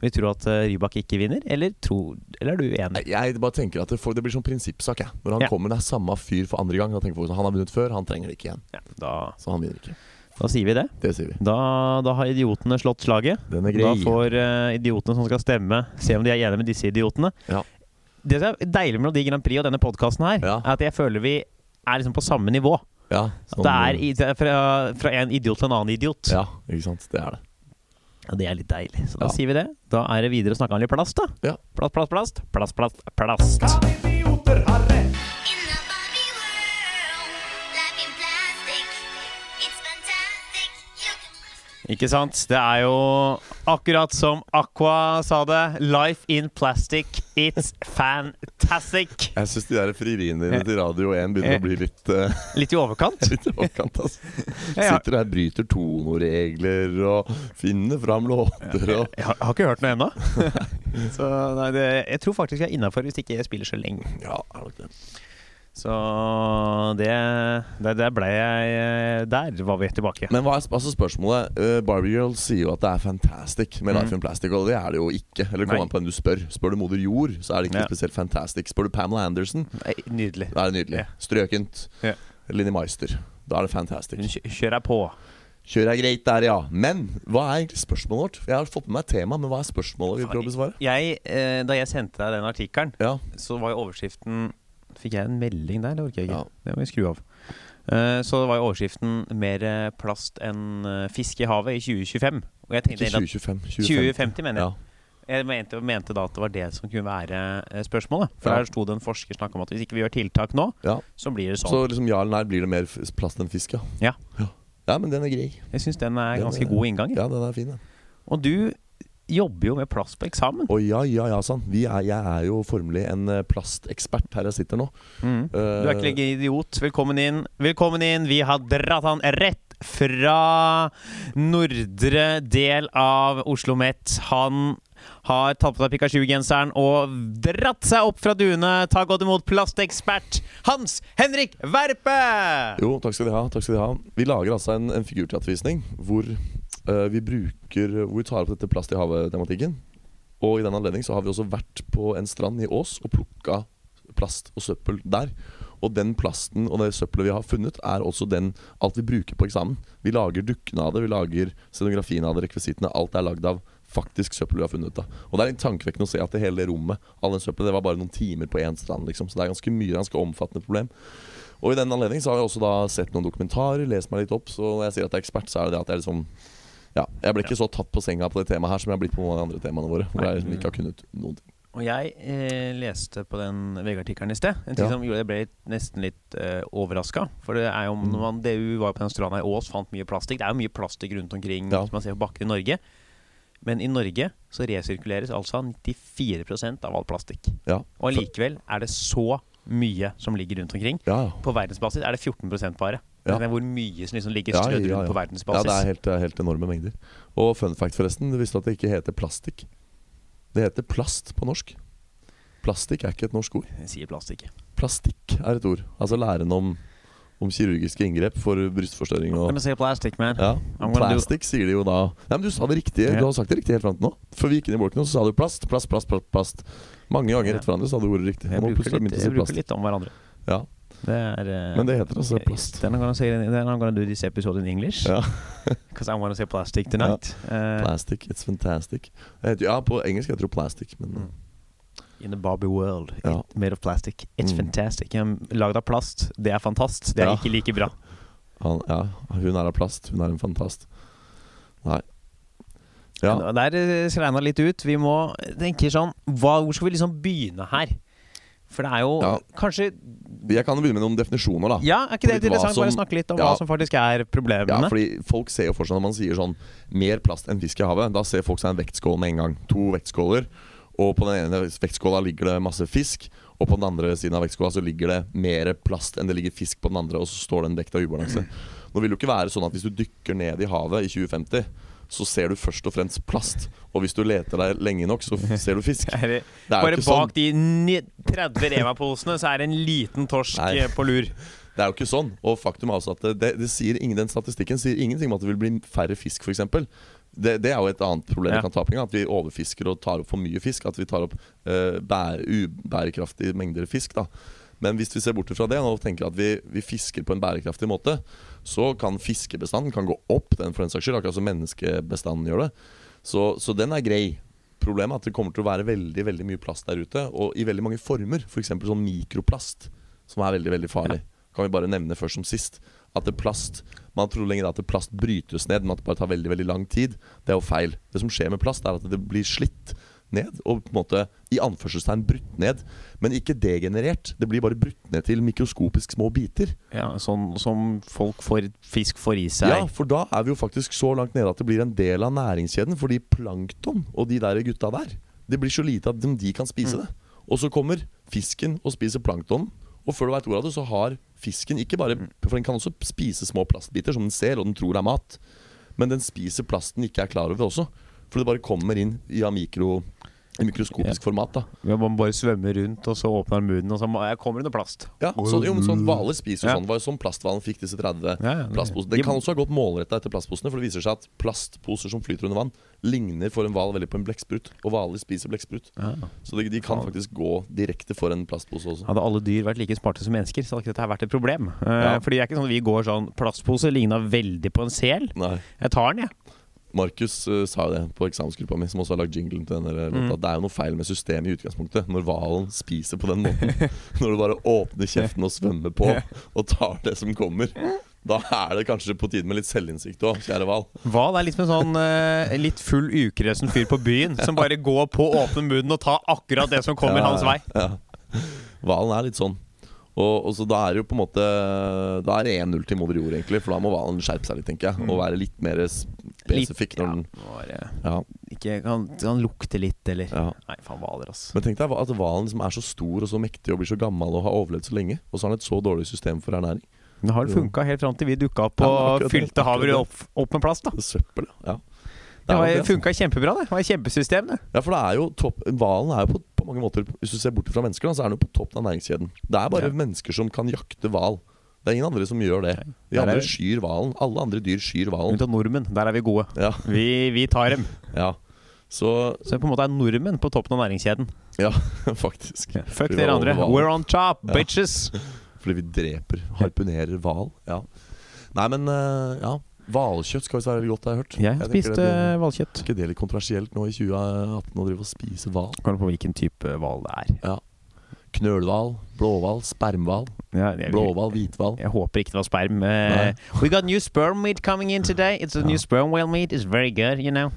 vi tror at Rybak ikke vinner. Eller, tror, eller er du enig? Jeg bare tenker at det, får, det blir sånn prinsippsak. Jeg. Når han Ja. kommer, det er samme fyr for andre gang. Da tenker folk at Han har vunnet før, han trenger det ikke igjen. Ja, da Så han vinner ikke. Da sier vi det. Det sier vi. Da, da har idiotene slått slaget. Den Da får uh, idiotene som skal stemme, se om de er enige med disse idiotene. Ja. Det som er deilig med Melodi Grand Prix og denne podkasten her, Ja. er at jeg føler vi er liksom på samme nivå. Ja, sånn, det er i, fra, fra en idiot til en annen idiot. Ja, ikke sant. Det er det. Ja, det er litt deilig. Så da Ja. sier vi det. Da er det videre å snakke om litt plast, da. Ja. Plast, plast, plast. Plast, plast, plast. Idioter Ikke sant? Det er jo akkurat som Aqua sa det. Life in plastic, it's fantastic. Jeg syns de der frieriene dine til Radio 1 begynner å bli litt, uh, Litt i overkant. litt i overkant. Altså. Sitter der, bryter tonoregler og finner fram låter og Jeg har, jeg har ikke hørt noe ennå. Så nei, det, jeg tror faktisk jeg er innafor hvis ikke jeg spiller så lenge. Ja, er nok det. Så det, det ble jeg Der var vi tilbake. Men hva er altså spørsmålet? Uh, Barbie Girl sier jo at det er fantastic med Life in Plastic, og det er det jo ikke. Eller kom Nei. an på hvem du spør. Spør du moder jord, så er det ikke Ja. spesielt fantastic. Spør du Pamela Anderson, Nei, Nydelig. da er det nydelig. Ja. Strøkent. Ja. Linni Meister. Da er det fantastic. Hun kjør kjører jeg på. Kjør er greit der, ja. Men hva er egentlig spørsmålet vårt? Jeg har fått med meg tema, men hva er spørsmålet vi prøver å besvare? Jeg, eh, da jeg sendte deg den artikkelen, Ja, så var jo overskriften Fikk jeg en melding der? Det orker jeg ikke. Ja. Det må vi skru av. Uh, så var jo overskriften 'Mer eh, plast enn eh, fisk i havet' i 2025. Og jeg tenkte ikke 2025. 2050, mener jeg. Ja. Jeg mente, mente da at det var det som kunne være spørsmålet. For Ja. der sto det en forsker snakk om at hvis ikke vi gjør tiltak nå, ja. så blir det sånn. Så liksom ja eller nei, blir det mer plast enn fisk, ja. Ja. ja. Ja, men den er grei. Jeg syns den er Den ganske er- god inngang. Ja, den er fin, den. Og du jobber jo med plast på eksamen. Å ja, ja, ja, sann. Er, jeg er jo formelig en eh, plastekspert her jeg sitter nå. Mm. Du er ikke Eh, lenger idiot. Velkommen inn. Velkommen inn. Vi har dratt han rett fra nordre del av Oslo Met. Han har tatt på seg Pikachu-genseren og dratt seg opp fra duene. Ta godt imot plastekspert Hans Henrik Verpe! Jo, takk skal de ha. takk skal de ha Vi lager altså en, en figurteatervisning hvor vi bruker Hvor vi tar opp dette plast i havet-tematikken. Og i den anledning så har vi også vært på en strand i Ås og plukka plast og søppel der. Og den plasten og det søppelet vi har funnet, er også den alt vi bruker på eksamen. Vi lager dukkene av det, vi lager scenografien av det, rekvisittene. Alt er lagd av faktisk søppel vi har funnet. da Og det er litt tankevekkende å se at det hele rommet, all den søppelet, det var bare noen timer på én strand. liksom Så det er ganske mye, ganske omfattende problem. Og i den anledning så har jeg også da sett noen dokumentarer, lest meg litt opp. Så når jeg sier at jeg er ekspert, så er det det at jeg liksom Ja, jeg ble ikke så tatt på senga på det temaet her som jeg har blitt på de andre temaene våre. Hvor jeg liksom ikke har kunnet noen ting. Og jeg eh, leste på den VG-artikkelen i sted. En ting Ja. som gjorde jeg ble nesten litt eh, overraska. For det er jo Mm. når man, DU var på den stranda i Ås, fant mye plastikk. Det er jo mye plastikk rundt omkring Ja. som man ser på bakken i Norge. Men i Norge så resirkuleres altså 94 av all plastikk. Ja, Og allikevel er det så mye som ligger rundt omkring. På verdensbasis er det 14% bare. Ja. Det er hvor mye som liksom ligger Ja, strødd ja, rundt ja. på ja, verdensbasis. det er helt, det er helt enorme mengder. Og fun fact, forresten. Du visste at det ikke heter plastikk? Det heter plast på norsk. Plastikk er ikke et norsk ord. Jeg sier plastikk. Plastikk er et ord. Altså læren om, om kirurgiske inngrep for brystforstørring og gonna say plastic, man. ja. Plastikk sier de jo da Nei, men Du sa det riktige. yeah. Du har sagt det riktig helt fram til nå. Før vi gikk inn i bolken, så sa du plast, plast, plast. plast, plast. Mange ganger Ja. etter hverandre sa du ordet riktig. Jeg bruker, litt, jeg bruker litt om hverandre. Ja. Det er uh, Men det heter altså plast. Then I'm gonna say then I'm gonna do this episode in English. Ja. Because I want to say plastic tonight. Eh, Plastic, it's fantastic. Heter, ja, på engelsk heter det plastic, men Mm. in the Barbie world, Ja. made of plastic. It's Mm. fantastic. Lagd av plast, det er fantast. Det er Ja. ikke like bra. han, ja, hun er av plast. Hun er en fantast. Nei. Ja. Der eh, skreina litt ut. Vi må tenke sånn hva, Hvor skal vi liksom begynne her? For det er jo Ja. kanskje Jeg kan jo begynne med noen definisjoner, da. Ja, er ikke det interessant? Som? Bare snakke litt om Ja. hva som faktisk er problemene. Ja, fordi folk ser jo for seg Når man sier sånn mer plast enn fisk i havet, da ser folk seg en vektskål med en gang. To vektskåler. Og på den ene vektskåla ligger det masse fisk, og på den andre siden av vektskåla så ligger det mer plast enn det ligger fisk på den andre, og så står det en vekt av ubalanse. Nå vil det jo ikke være sånn at hvis du dykker ned i havet i 2050, så ser du først og fremst plast. Og hvis du leter deg lenge nok, så ser du fisk. Det Bare ikke bak sånn. de 30 Rema-posene så er det en liten torsk Nei. eh, på lur. Det er jo ikke sånn. Og faktum er også at det, det, sier ingen, den statistikken sier ingenting om at det vil bli færre fisk, f.eks. Det, det er jo et annet problem Ja. vi kan ta opp. At vi overfisker og tar opp for mye fisk. At vi tar opp uh, bære, ubærekraftige mengder fisk. da Men hvis vi ser bort fra det og tenker at vi, vi fisker på en bærekraftig måte, så kan fiskebestanden kan gå opp, den for den saks skyld, akkurat som menneskebestanden gjør det. Så, så den er grei. Problemet er at det kommer til å være veldig veldig mye plast der ute, og i veldig mange former. F.eks. For sånn mikroplast, som er veldig veldig farlig. Kan vi bare nevne først som sist. At det plast Man tror lenger at det plast brytes ned, men at det bare tar veldig veldig lang tid. Det er jo feil. Det som skjer med plast, er at det blir slitt ned, og på en måte i anførselstegn brutt ned. Men ikke degenerert. Det blir bare brutt ned til mikroskopisk små biter. Ja, sånn som folk får, fisk får i seg. Ja, for da er vi jo faktisk så langt nede at det blir en del av næringskjeden. Fordi plankton og de der gutta der, det blir så lite at de, de kan spise det. Og så kommer fisken og spiser plankton. Og før du veit ordet av det, så har fisken ikke bare For den kan også spise små plastbiter som den ser og den tror er mat. Men den spiser plasten ikke er klar over også. For det bare kommer inn i mikro, i mikroskopisk format. da Ja, Man bare svømmer rundt, og så åpner munnen, og så jeg kommer det noe plast. Ja, så, jo, men sånn Hvaler spiser jo sånn. Det var jo sånn plasthvalen fikk disse 30 Ja, ja, det- plastposene. Det kan også ha gått målretta etter plastposene, for det viser seg at plastposer som flyter under vann, ligner for en hval veldig på en blekksprut. Og hvaler spiser blekksprut. Så de, de kan faktisk gå direkte for en plastpose også. Hadde alle dyr vært like smarte som mennesker, så hadde ikke dette vært et problem. Uh. Fordi det er ikke sånn at vi går sånn Plastpose ligna veldig på en sel. Nei. Jeg tar den, jeg. Markus uh, sa jo det på eksamensgruppa mi, som også har lagd jinglen til denne låta. Mm. Det er jo noe feil med systemet i utgangspunktet, når hvalen spiser på den måten. når du bare åpner kjeften og svømmer på, og tar det som kommer. Da er det kanskje på tide med litt selvinnsikt òg, kjære hval. Hval er litt som en sånn uh, litt full ukresen fyr på byen, som bare går på, åpner munnen og tar akkurat det som kommer hans vei. Ja. Hvalen er litt sånn. Og, og så Da er det jo på en måte Da er det 1-0 til moder jord, egentlig. For da må hvalen skjerpe seg litt, tenker jeg. Og være litt mer spesifikk. Når den ja, var, ja. ikke kan, kan lukte litt, eller Ja. Nei, faen, hvaler, ass. Men tenk deg at hvalen liksom er så stor og så mektig og blir så gammel og har overlevd så lenge, og så har den et så dårlig system for ernæring. Men har funka helt fram til vi dukka opp og fylte havet opp, opp med plast. da Det søppel, ja. Det det, altså. funka kjempebra, det. Det var et kjempesystem, det. Ja, for det er jo topp Hvalen er jo på, på mange måter Hvis du ser bort fra mennesker, da, så er den jo på toppen av næringskjeden. Det er bare mennesker som kan jakte hval. Det er ingen andre som gjør det. De Der er andre det- skyr hvalen. Alle andre dyr skyr hvalen. Unntatt nordmenn. Der er vi gode. Ja, Vi, vi tar dem. ja. Så Så på en måte er nordmenn på toppen av næringskjeden. Ja, faktisk. Fuck Fordi dere andre. We're on top, Ja. bitches! Fordi vi dreper, harpunerer hval. Ja. Nei, men eh, ja. Hvalkjøtt skal visst være veldig godt, har jeg hørt. Jeg har tenker spist det blir- hvalkjøtt. Er ikke det litt kontroversielt nå i 2018 å drive og spise hval? Kommer på hvilken type hval det er. Ja. Knølhval, blåhval, spermhval. Ja, Blåhval, hvithval. jeg håper ikke det var sperm. Uh, we got new sperm meat coming in today. It's a Ja. new sperm whale meat. It's very good, you know.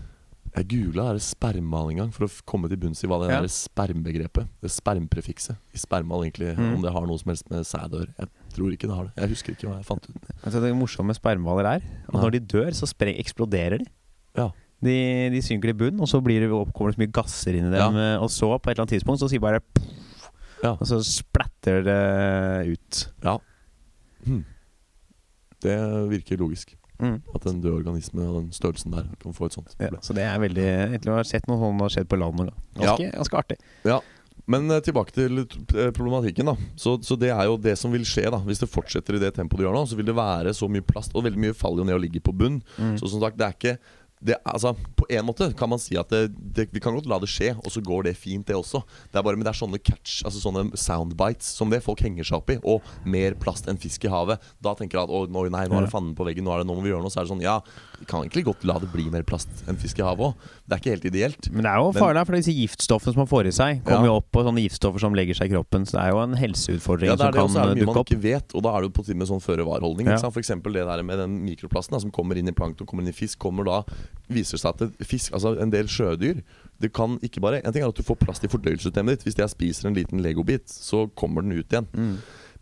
Jeg googla spermhval en gang for å komme til bunns i hva det Ja. spermbegrepet Det spermprefikset i spermhval egentlig Mm. Om det har noe som helst med sæd å gjøre. Jeg tror ikke det har det. Jeg husker ikke hva jeg fant ut. Altså, det morsomme med spermhvaler er at når de dør, så eksploderer de. Ja. De, de synker i bunn, og så blir det, kommer det så mye gasser inn i dem. Ja. Og så, på et eller annet tidspunkt, så sier bare poff, Ja. Og så splatter det ut. ja. Hm. Det virker logisk. Mm. At en død organisme av den størrelsen der kan få et sånt Ja, så det er veldig Etter har ha sett noe sånt har skjedd på land Ganske, ja. Ganske, artig. Ja. Men eh, tilbake til eh, problematikken. da så, så det er jo det som vil skje da hvis det fortsetter i det tempoet det gjør nå. Så vil det være så mye plast, og veldig mye faller jo ned og ligger på bunn. Mm. Så som sagt, det er ikke det, altså, På en måte kan man si at det, det, vi kan godt la det skje, og så går det fint, det også. Det er bare, Men det er sånne catch, altså sånne soundbites som det folk henger seg opp i. Og mer plast enn fisk i havet. Da tenker jeg at å, nå, nei, nå er det fanden på veggen, nå, er det, nå må vi gjøre noe. Så er det sånn, ja, kan egentlig godt la det bli mer plast enn fisk i havet òg. Det er ikke helt ideelt. Men det er jo Men- farlig, for disse giftstoffene som man får i seg, kommer Ja. jo opp, på sånne giftstoffer som legger seg i kroppen. Så det er jo en helseutfordring Ja, det er det, som kan dukke er Ja, det mye man ikke vet, og da er det jo på tide med sånn føre-var-holdning. Ja. F.eks. For eksempel det der med den mikroplasten da, som kommer inn i plankton, kommer inn i fisk, kommer da viser seg at det, fisk, altså en del sjødyr det kan ikke bare, En ting er at du får plast i fordøyelsessystemet ditt. Hvis jeg spiser en liten legobit, så kommer den ut igjen. Mm.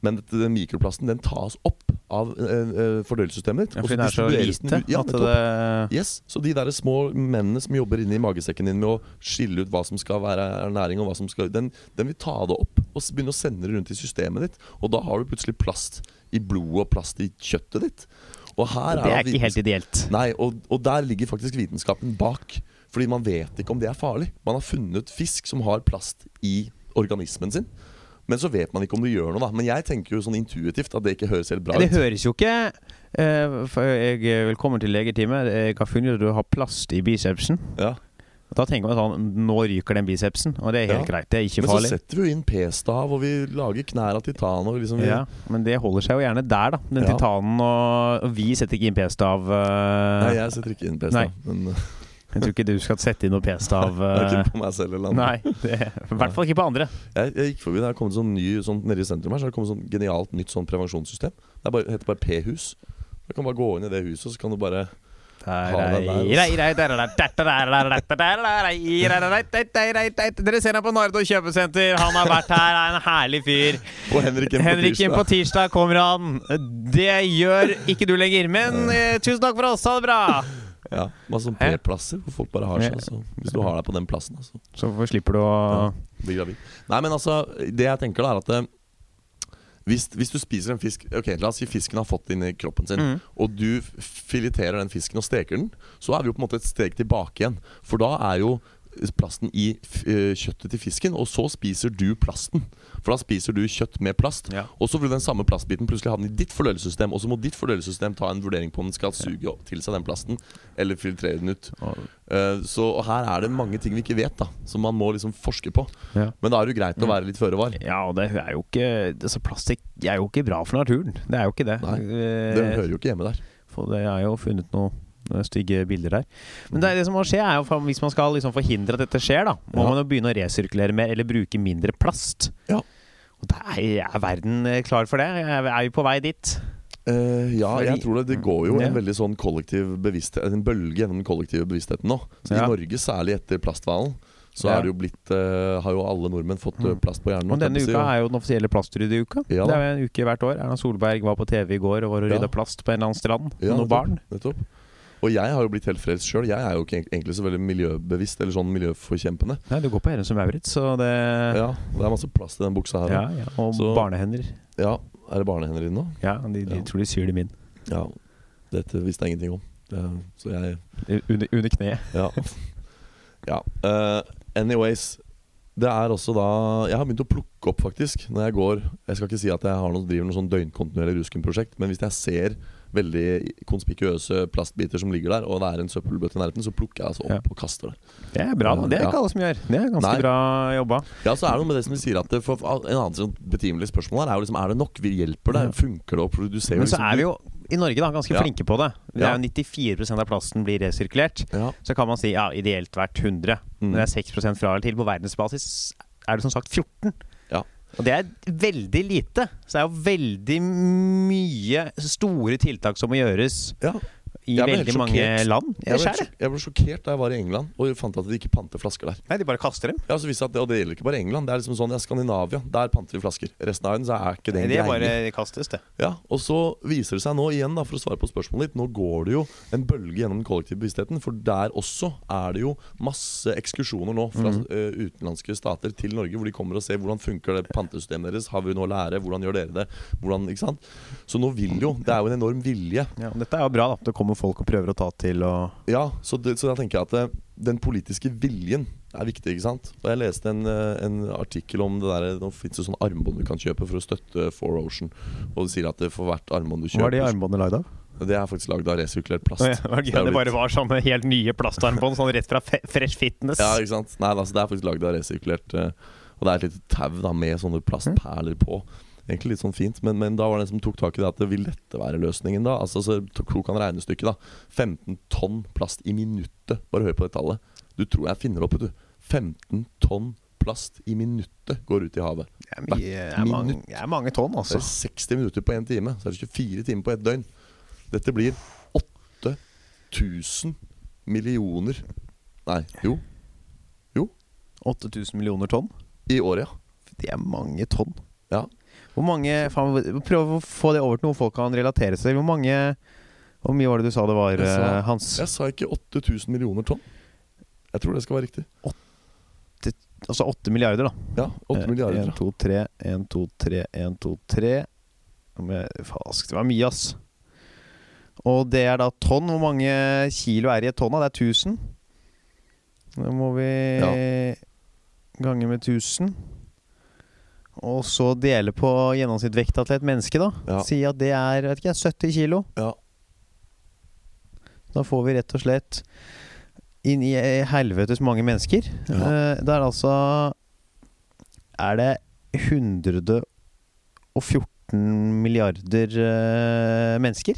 Men dette, den mikroplasten den tas opp av eh, fordøyelsessystemet ditt. Ja, for den er så lite Ja, at det Yes, Så de der små mennene som jobber inni magesekken din med å skille ut hva som skal være ernæring, og hva som skal den, den vil ta det opp og begynne å sende det rundt i systemet ditt. Og da har du plutselig plast i blodet og plast i kjøttet ditt. Og her Det er er ikke helt ideelt. Nei, og, og der ligger faktisk vitenskapen bak. Fordi man vet ikke om det er farlig. Man har funnet fisk som har plast i organismen sin. Men så vet man ikke om det gjør noe, da. Men jeg tenker jo sånn intuitivt at det ikke høres helt bra ut. Det høres jo ikke uh, jeg, Velkommen til legetime. Jeg har funnet at du har plast i bicepsen. Ja. Da tenker man sånn Nå ryker den bicepsen, og det er helt Ja. greit. Det er ikke Men så setter vi jo inn p-stav, og vi lager knær av titan. Og liksom vi, Ja, men det holder seg jo gjerne der, da. Den Ja. titanen og, og Vi setter ikke inn p-stav. Uh, Nei, jeg setter ikke inn p-stav. Men Jeg tror ikke du skal sette inn noe p-stav. ikke eh, på meg selv eller andre. Nei, det, i hvert fall ikke på andre. Jeg, jeg gikk forbi, det har kommet sånn ny sånn, Nede i sentrum her Så har det kommet sånn genialt nytt sånn prevensjonssystem. Det er bare, heter bare P-hus. Du kan bare gå inn i det huset, så kan du bare Dere ser ham på Nardo kjøpesenter. Han har vært her, er en herlig fyr. Og Henrik inn på Henriken på tirsdag. kommer han. Det gjør ikke du lenger. Men eh, tusen takk for oss. Ha det bra. Ja, Masse sånn? P-plasser hvor folk bare har seg. Altså. Hvis du har deg på den plassen, altså. Så slipper du å Bli gravid. Nei, men altså, det jeg tenker da er at eh, hvis, hvis du spiser en fisk Ok, La oss si fisken har fått inn i kroppen sin, mm. og du fileterer den fisken og steker den, så er vi jo på en måte et steg tilbake igjen. For da er jo plasten i eh, kjøttet til fisken, og så spiser du plasten. For da spiser du kjøtt med plast. Ja. Og så vil den samme plastbiten plutselig ha den i ditt fordøyelsessystem, og så må ditt fordøyelsessystem ta en vurdering på om den skal suge til seg den plasten, eller filtrere den ut. Eh, så her er det mange ting vi ikke vet, da som man må liksom forske på. Ja. Men da er det jo greit å være litt føre var. Ja, og det er jo ikke altså Plastikk er jo ikke bra for naturen. Det er jo ikke det. Nei, Eh, Det hører jo ikke hjemme der. For det er jo funnet noen stygge bilder der. Men det, det som må skje, er jo hvis man skal liksom forhindre at dette skjer, da, må Ja. man jo begynne å resirkulere mer eller bruke mindre plast. Ja. Og der er, er verden eh, klar for det? Er, vi på vei dit? Uh, ja, Fordi- jeg tror det, det går jo Ja. en veldig sånn kollektiv bevissthet En bølge gjennom den kollektive bevisstheten nå. Så Ja. I Norge, særlig etter plasthvalen, så Ja. det jo blitt uh, har jo alle nordmenn fått eh, Mm. plast på hjernen. Og denne uka er jo den offisielle plastrydde-uka. Ja det er jo en uke hvert år. Erna Solberg var på TV i går og var og rydda plast på en eller annen strand med noen nettopp, barn. Nettopp. Og jeg har jo blitt helt frelst sjøl. Jeg er jo ikke egentlig så veldig miljøbevisst eller sånn miljøforkjempende. Nei, du går på som Maurits, så det Ja, Det er masse plast i den buksa her. ja, ja. Og Så- barnehender. Ja, Er det barnehender inne nå? Ja, de, de Ja. tror de syr dem inn. Ja. Dette visste jeg ingenting om. Det, så jeg Under, under kneet. Ja. ja. Uh, anyways. Det er også da Jeg har begynt å plukke opp, faktisk, når jeg går Jeg skal ikke si at jeg har noe, driver noe sånn døgnkontinuerlig ruskenprosjekt, men hvis jeg ser veldig konspikuøse plastbiter som ligger der, og det er en søppelbøtte i nærheten, så plukker jeg altså opp Ja. og kaster det. Det er bra. da. Det er ikke Ja. alle som gjør. Det er ganske Nei. bra jobba. Ja, så er det noe med det som du sier at det, for, En annen sånn betimelig spørsmål her er jo liksom Er det nok? Vi hjelper det? Funker det å produsere? Men så er vi jo i Norge da ganske Ja. flinke på det. Det er jo 94% av plasten blir resirkulert. Så kan man si ja, ideelt hvert 100. Mm. Men det er 6 fra eller til. På verdensbasis er det som sagt 14. Og det er veldig lite. Så det er jo veldig mye store tiltak som må gjøres ja. I veldig mange land. Jeg, ble, det. jeg ble sjokkert da jeg var i England og fant at de ikke panter flasker der. Nei, de bare kaster dem. Ja, så visste jeg at det, Og det gjelder ikke bare England. Det er liksom sånn, ja, Skandinavia, der panter vi flasker. Resten av verden så er ikke det en Det greie. bare kastes, det. Ja, Og så viser det seg nå igjen, da for å svare på spørsmålet ditt, nå går det jo en bølge gjennom den kollektive bevisstheten. For der også er det jo masse ekskursjoner nå fra mm. utenlandske stater til Norge, hvor de kommer og ser hvordan funker det pantesystemet deres, har vi noe å lære, hvordan gjør dere det? Hvordan, ikke sant? Så nå vil jo Det er jo en enorm vilje. Ja, dette er jo bra, da. Det kommer folk og prøver å ta til og Ja, så, det, så da tenker jeg at det, den politiske viljen er viktig, ikke sant. Og jeg leste en, eh, en artikkel om det der Nå fins det sånne armbånd du kan kjøpe for å støtte Four Ocean. Og det sier at det for hvert armbånd du kjøper Hva er de armbåndene lagd av? Det er faktisk lagd av resirkulert plast. Ja, det gøy. er Det bare var sånne helt nye plastarmbånd, sånn rett fra Fresh Fitness. Ja, ikke sant? Nei, altså, det er faktisk lagd av resirkulert eh, Og det er et lite tau med sånne plastperler på. Egentlig litt sånn fint, men, men da var det en som tok tak i det at det vil dette være løsningen da? Altså, så tok han regnestykket, da. 15 tonn plast i minuttet. Bare hør på det tallet. Du tror jeg finner opp, vet du. 15 tonn plast i minuttet går ut i havet. Det er, mye, det er, mange, det er mange tonn, altså. altså. er 60 minutter på én time. Så er det 24 timer på ett døgn. Dette blir 8000 millioner Nei, jo. 8000 millioner tonn. I året, ja. Det er mange tonn. Ja. Hvor mange faen, Prøv å få det over til noe folk kan relatere seg til. Hvor mange Hvor mye var det du sa det var, Jeg sa- eh, Hans? Jeg sa ikke 8000 millioner tonn. Jeg tror det skal være riktig. Altså 8 milliarder, da. Ja, 8 milliarder. 1, 2, 3, 1, 2, 3, 1, 2, 3 Falsk, det var mye, ass. Og det er da tonn. Hvor mange kilo er i et tonn? Det er 1000. Da må vi gange med 1000. Og så dele på gjennomsnittsvekta til et menneske, da. Ja. Si at det er vet ikke, 70 kilo. Ja. Da får vi rett og slett inn i helvetes mange mennesker. Ja. Eh, Det er altså Er det 114 milliarder eh, mennesker?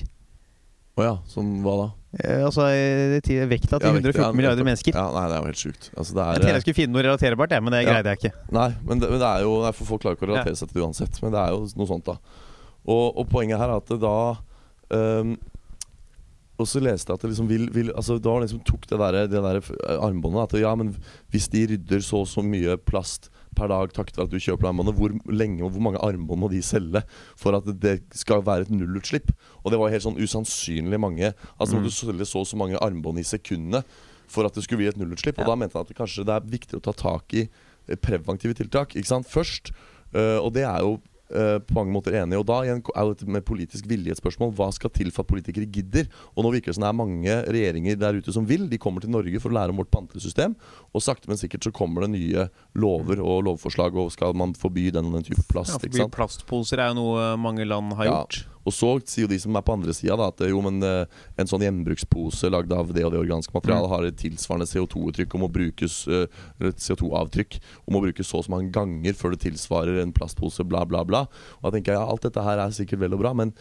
Å ja, som hva da? Eh, altså eh, vekta til Ja, vekt- 114 ja, milliarder mennesker. Ja, nei, det er jo helt sjukt. Altså, det Jeg er, tenkte jeg skulle finne noe relaterbart, men det greide jeg ikke. Nei, men det, men det er jo nei, for Folk klarer ikke å relatere seg til det uansett. Men det er jo noe sånt, da. Og, og poenget her er at det da um, Og så leste jeg at det liksom vil, vil Altså Da liksom tok det der, det der armbåndet At ja, men hvis de rydder så og så mye plast per dag takket være at du kjøper armbåndet, hvor lenge og hvor mange armbånd må de selge for at det skal være et nullutslipp? Og det var helt sånn usannsynlig mange. Altså mm. du selge så og så mange armbånd i sekundet for at det skulle bli et nullutslipp. Og da mente han at det kanskje det er viktig å ta tak i eh, preventive tiltak ikke sant? først. Uh, og det er jo eh, på mange måter enig. Og da igjen er dette med politisk vilje et spørsmål. Hva skal til for at politikere gidder? Og nå virker det som det er mange regjeringer der ute som vil. De kommer til Norge for å lære om vårt pantesystem. Og sakte, men sikkert så kommer det nye lover og lovforslag, og skal man forby den og den type plast. Ja, sant? plastposer er jo noe mange land har Ja. gjort. Og så sier jo de som er på andre sida at jo, men eh, en sånn gjenbrukspose lagd av det og det organiske materialet har et tilsvarende CO2-uttrykk og må brukes eh, eller et CO2-avtrykk og må brukes så og så mange ganger før det tilsvarer en plastpose, bla, bla, bla. Og da tenker jeg ja, alt dette her er sikkert vel og bra, men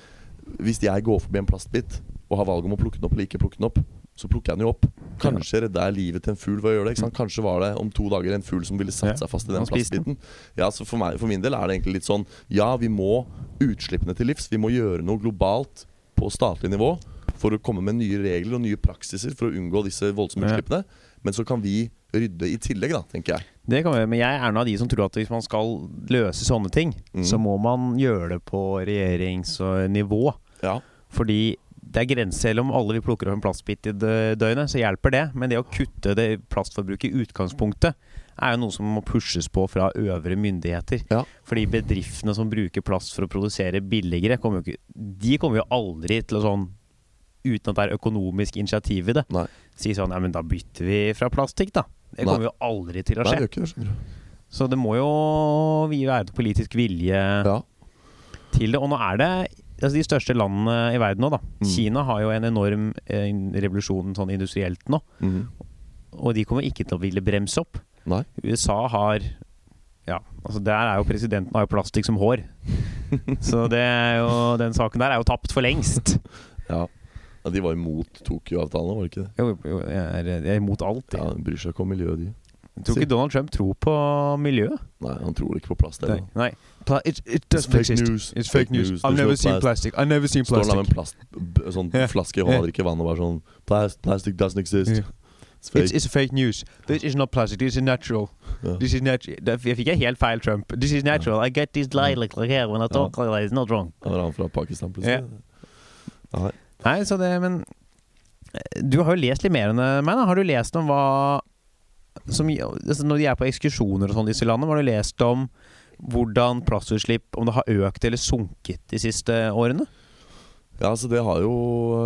hvis jeg går forbi en plastbit og har valget om å plukke den opp eller ikke plukke den opp, så plukker jeg den jo opp. Kanskje redda jeg livet til en fugl ved å gjøre det. ikke sant? Kanskje var det om to dager en fugl som ville satt seg fast i den plastbiten. Ja, så for, meg, for min del er det egentlig litt sånn Ja, vi må utslippene til livs. Vi må gjøre noe globalt på statlig nivå for å komme med nye regler og nye praksiser for å unngå disse voldsomme utslippene. Men så kan vi rydde i tillegg, da, tenker jeg. Det kan vi, men jeg er en av de som tror at hvis man skal løse sånne ting, Mm. så må man gjøre det på regjeringsnivå. Ja, Fordi det er grenser. Selv om alle vil plukke opp en plastbit i døgnet, så hjelper det. Men det å kutte det plastforbruket i utgangspunktet er jo noe som må pushes på fra øvre myndigheter. Ja. Fordi bedriftene som bruker plast for å produsere billigere, kommer jo ikke, de kommer jo aldri til å sånn Uten at det er økonomisk initiativ i det. Nei. Si sånn Ja, men da bytter vi fra plastikk, da. Det Nei. kommer jo aldri til å Nei, skje. det gjør ikke det. Så det må jo vi være politisk vilje Ja. til det. Og nå er det altså de største landene i verden nå, da. Mm. Kina har jo en enorm eh, revolusjon sånn industrielt nå. Mm. Og de kommer ikke til å ville bremse opp. Nei. USA har Ja, altså der er jo presidenten har jo plastikk som hår. Så det er jo, den saken der er jo tapt for lengst. Ja. ja. De var imot Tokyo-avtalen, var det ikke det? Jo, jo, jeg er, jeg er imot alt. Ja, De bryr seg ikke om miljøet, de. jeg tror ikke Donald Trump tror på miljøet. Nei, han tror ikke på plast. Nei. heller. Nei. Pla it, it It's fake news. It's fake news. I've never seen plastic. I've never seen plastic. Står der med en plast, sånn yeah. flaske i hånda, drikker vann og bare sånn Plast, Plastic doesn't exist. Yeah. It's fake. It's, it's fake news. This is not plastic. This is natural. Yeah. This is natural. Jeg fikk helt feil, Trump. This is natural. I get this light like here when I talk like that. It's not wrong. Han var han fra Pakistan plutselig. Nei. Nei, så det, men eh, Du har jo lest litt mer enn eh, meg, da. Har du lest om hva som, altså Når de er på ekskursjoner og sånn i disse landene, har du lest om hvordan plastutslipp Om det har økt eller sunket de siste årene? Ja, altså det har jo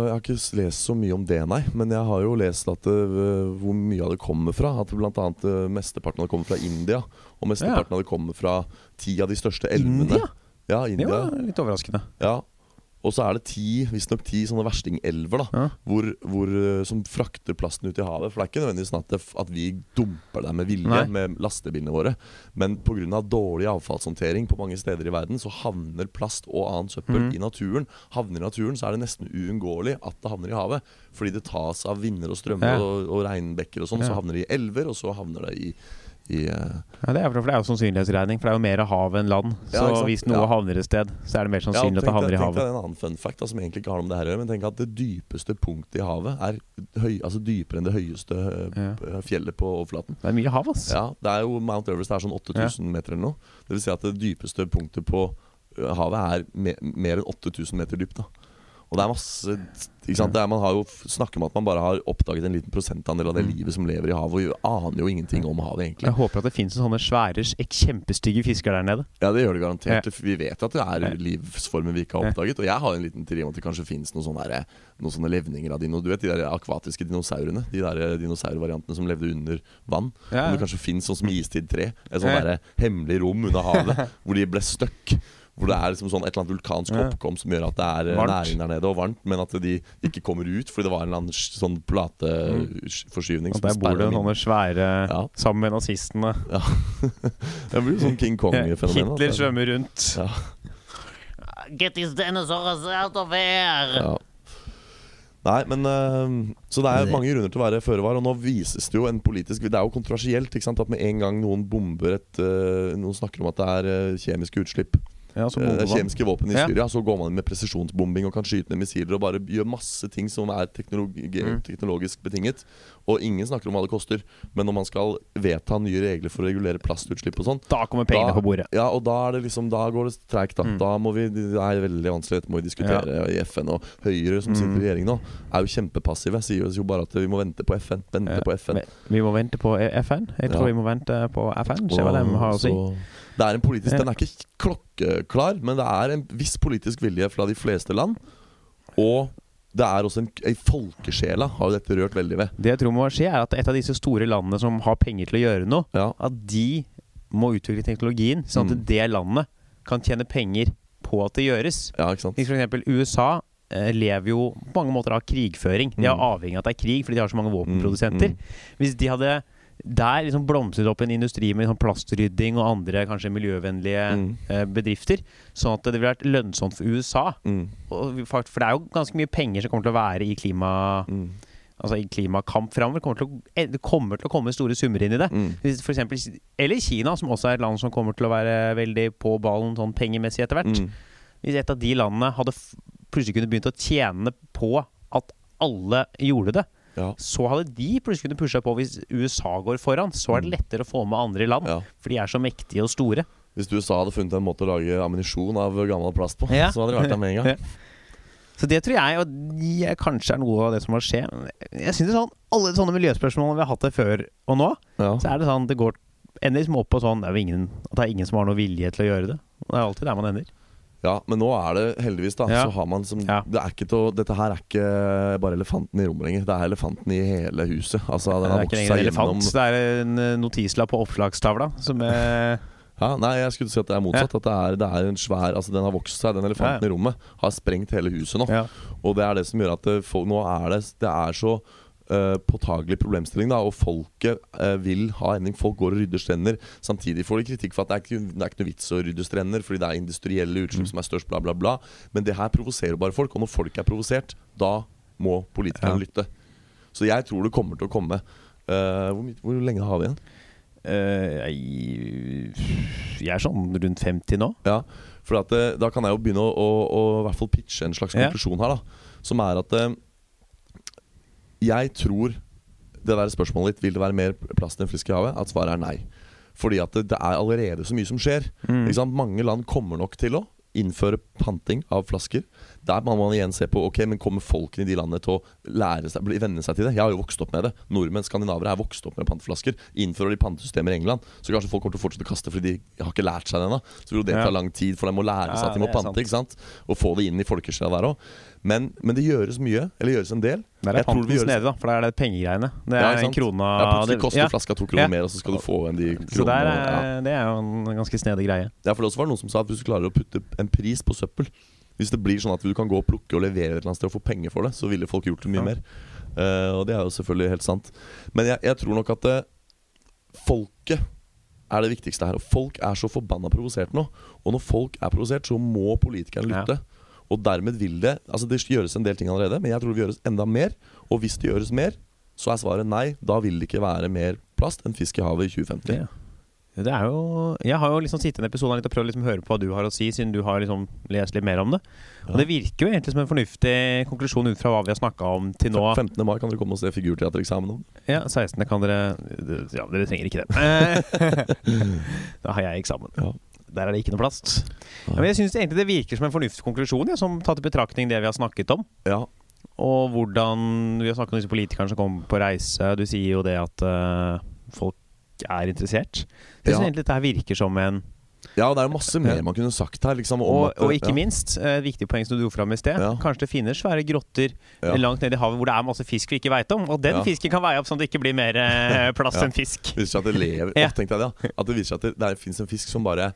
Jeg har ikke lest så mye om det, nei. Men jeg har jo lest at det, hvor mye av det kommer fra. At annet eh, mesteparten av det kommer fra India. Og mesteparten av det kommer fra ti av de største elvene. India? Ja, India. Det var litt overraskende. Ja. Og så er det ti, visstnok ti sånne verstingelver da Ja. hvor, hvor, eh, som frakter plasten ut i havet. For det er ikke nødvendigvis sånn at, det, at vi dumper det med vilje Nei. med lastebilene våre. Men pga. dårlig avfallshåndtering på mange steder i verden, så havner plast og annet søppel mm. i naturen. Havner i naturen, så er det nesten uunngåelig at det havner i havet. Fordi det tas av vinder og strømmer Ja. og, og regnbekker og sånn. Ja. Så havner det i elver, og så havner det i, i uh, Ja, det er for det er jo sannsynlighetsregning, for det er jo mer hav enn land. Ja, Så hvis noe Ja. havner et sted, så er det mer sannsynlig at det havner i havet. tenk deg en annen fun fact da, som egentlig ikke har noe med det her å gjøre. Men tenk at det dypeste punktet i havet er høy, altså dypere enn det høyeste eh, fjellet på overflaten. Det er mye hav, ass. Ja, det er jo Mount Everest er sånn 8000 meter eller noe. Det vil si at det dypeste punktet på havet er me mer enn 8000 meter dypt. da Og det er masse ikke sant? Det er, Man har jo snakker om at man bare har oppdaget en liten prosentandel av det Mm. livet som lever i havet. Og aner jo ingenting om havet, egentlig. Jeg håper at det finnes sånne svære, kjempestygge fisker der nede. Ja, det gjør det garantert. Vi vet at det Ja. er livsformer vi ikke har oppdaget. Og jeg har en liten teori om at det kanskje finnes noen sånne, der, noen sånne levninger av dino. Du vet de der akvatiske dinosaurene? De der dinosaurvariantene som levde under vann. Ja, Om det kanskje finnes sånn som Istid 3. Et sånt Ja. der hemmelig rom under havet hvor de ble stuck. Hvor det er liksom sånn et eller annet vulkansk Ja. oppkom som gjør at det er eh, Varmt. næring der nede, og varmt, men at de ikke kommer ut fordi det var en eller annen sånn plateforskyvning. Og der bor det sånne svære Ja. Sammen med nazistene. Det blir jo sånn King Kong-fenomen. Hitler svømmer rundt. Ja. Get these dinosaurs out of here! Ja. Nei, men uh, Så det er mange grunner til å være føre var. Og nå vises det jo en politisk Det er jo kontroversielt ikke sant? at med en gang noen bomber et uh, Noen snakker om at det er uh, kjemiske utslipp. Ja, så eh, kjemiske våpen i. Syria. Så går man inn med presisjonsbombing og kan skyte ned missiler og bare gjør masse ting som er teknologi Mm. teknologisk betinget. Og ingen snakker om hva det koster. Men når man skal vedta nye regler for å regulere plastutslipp og sånn Da kommer pengene da- på bordet. Ja, og da det liksom Da går det treigt, da. Mm. Da må vi Det er veldig vanskelig, dette må vi diskutere i FN. Og Høyre, som sitter Mm. i regjering nå, er jo kjempepassive. Sier jo bare at vi må vente på FN. Vente på FN. Vi må vente på FN. Jeg tror vi må vente på FN. Se hva de har å si. Det er en politisk Den er ikke klokkeklar, men det er en viss politisk vilje fra de fleste land. Og det er også en, en folkesjela har jo dette rørt veldig ved. Det jeg tror må skje, er at et av disse store landene som har penger til å gjøre noe, Ja, at de må utvikle teknologien, sånn at Mm. det landet kan tjene penger på at det gjøres. ja ikke sant? For eksempel USA eh, lever jo på mange måter av krigføring. De er Mm. avhengig av at det er krig, fordi de har så mange våpenprodusenter. Mm, Hvis de hadde der liksom blomstret opp en industri med sånn plastrydding og andre kanskje miljøvennlige Mm. eh, bedrifter, sånn at det ville vært lønnsomt for USA. Mm, Og for det er jo ganske mye penger som kommer til å være i klima mm, Altså i klimakamp framover. Det kommer eh, Det kommer til å komme store summer inn i det. mm. For eksempel, eller Kina, som også er et land som kommer til å være veldig på ballen sånn pengemessig etter hvert. Mm. Hvis et av de landene hadde plutselig kunne begynt å tjene på at alle gjorde det, Ja. så hadde de plutselig kunne pusha på hvis USA går foran. Så er det lettere å få med andre land, Mm. Ja. for de er så mektige og store. Hvis USA hadde funnet en måte å lage ammunisjon av gammel plast på, Ja. så hadde de vært der med en gang. Så det tror jeg og de er kanskje er noe av det som må skje. Jeg synes det er sånn, Alle sånne miljøspørsmål vi har hatt det før og nå, så er det sånn det går ender liksom opp på sånn det er ingen, det er ingen som har noe vilje til å gjøre det. Det er alltid der man ender. Ja, men nå er det heldigvis, da. Ja. Så har man som Ja. det er ikke til Dette her er ikke bare elefanten i rommet lenger. Det er elefanten i hele huset. Altså, den har vokst seg elefant, gjennom det er en eh, notislapp på oppslagstavla som er ja, Nei, jeg skulle si at det er motsatt. At det er, det er en svær Altså, den har vokst seg. Den elefanten Ja, i rommet har sprengt hele huset nå. ja. Og det er det som gjør at det, for, nå er det Det er så uh, påtagelig problemstilling, da, og folket uh, vil ha endring. Folk går og rydder strender. Samtidig får de kritikk for at det er ikke, det er ikke noe vits å rydde strender, fordi det er industrielle utslipp Mm. som er størst, bla, bla, bla. Men det her provoserer bare folk, og når folk er provosert, da må politikerne Ja. lytte. Så jeg tror det kommer til å komme. Uh, hvor, hvor lenge har vi igjen? Jeg, jeg er sånn rundt 50 nå. Ja, for at, eh, da kan jeg jo begynne å, å, å i hvert fall pitche en slags Ja. konklusjon her, da. Som er at jeg tror det der spørsmålet ditt Vil det være mer plast enn fisk i havet? At svaret er nei. Fordi at det, det er allerede så mye som skjer. Mm. Mange land kommer nok til å innføre panting av flasker. Der må man igjen se på Ok, men kommer folkene i de landene til å lære seg, venne seg til det. Jeg har jo vokst opp med det. Nordmenn, skandinavere, er vokst opp med panteflasker. Innfører de pantesystemer i England, så kanskje folk kommer til å fortsette å kaste fordi de har ikke lært seg det ennå. Så vil det ta lang tid for dem å lære seg at de må pante. ikke sant? Og få det inn i folkesjela der òg. Men, men det gjøres mye. Eller gjøres en del. Der er panten gjøres- nede, da, for der er det pengegreiene. Det er ja, en krona krone Ja, plutselig koster ja. flaska to kroner Ja. mer, og så skal du få igjen de Så der kronene. er, ja. det er jo en ganske snedig greie. Ja, for det også var noen som sa at hvis du klarer å putte en pris på søppel Hvis det blir sånn at du kan gå og plukke og levere et eller annet sted og få penger for det, så ville folk gjort det mye mer. Uh, og det er jo selvfølgelig helt sant. Men jeg, jeg tror nok at uh, folket er det viktigste her. Og folk er så forbanna provosert nå. Og når folk er provosert, så må politikerne Ja. Og dermed vil det Altså det gjøres en del ting allerede, men jeg tror det gjøres enda mer. Og hvis det gjøres mer, så er svaret nei. Da vil det ikke være mer plast enn fisk i havet i 2050. Ja. Det er jo Jeg har jo liksom sittet i en episode litt og prøvd liksom å høre på hva du har å si, siden du har liksom lest litt mer om det. Og det virker jo egentlig som en fornuftig konklusjon ut fra hva vi har snakka om til nå. 15. mai kan dere komme og se figurteatereksamen om. Ja, 16. kan dere Ja, dere trenger ikke det. Da har jeg eksamen. Ja. Der er det ikke noe plast. Ja, men jeg syns egentlig det virker som en fornuftig konklusjon, ja, som tatt i betraktning det vi har snakket om. Ja, Og hvordan Vi har snakket om disse politikerne som kommer på reise. Du sier jo det at uh, folk er interessert. Jeg syns egentlig dette her virker som en Ja, det er jo masse mer man kunne sagt her. Liksom, om og, at, og ikke ja, minst, eh, et viktig poeng som du dro fram i sted. Ja. Kanskje det finnes svære grotter Ja. langt nede i havet hvor det er masse fisk vi ikke veit om. Og den fisken kan veie opp sånn at det ikke blir mer plass plast enn fisk. Det viser seg at det lever. At det viser seg at det, det fins en fisk som bare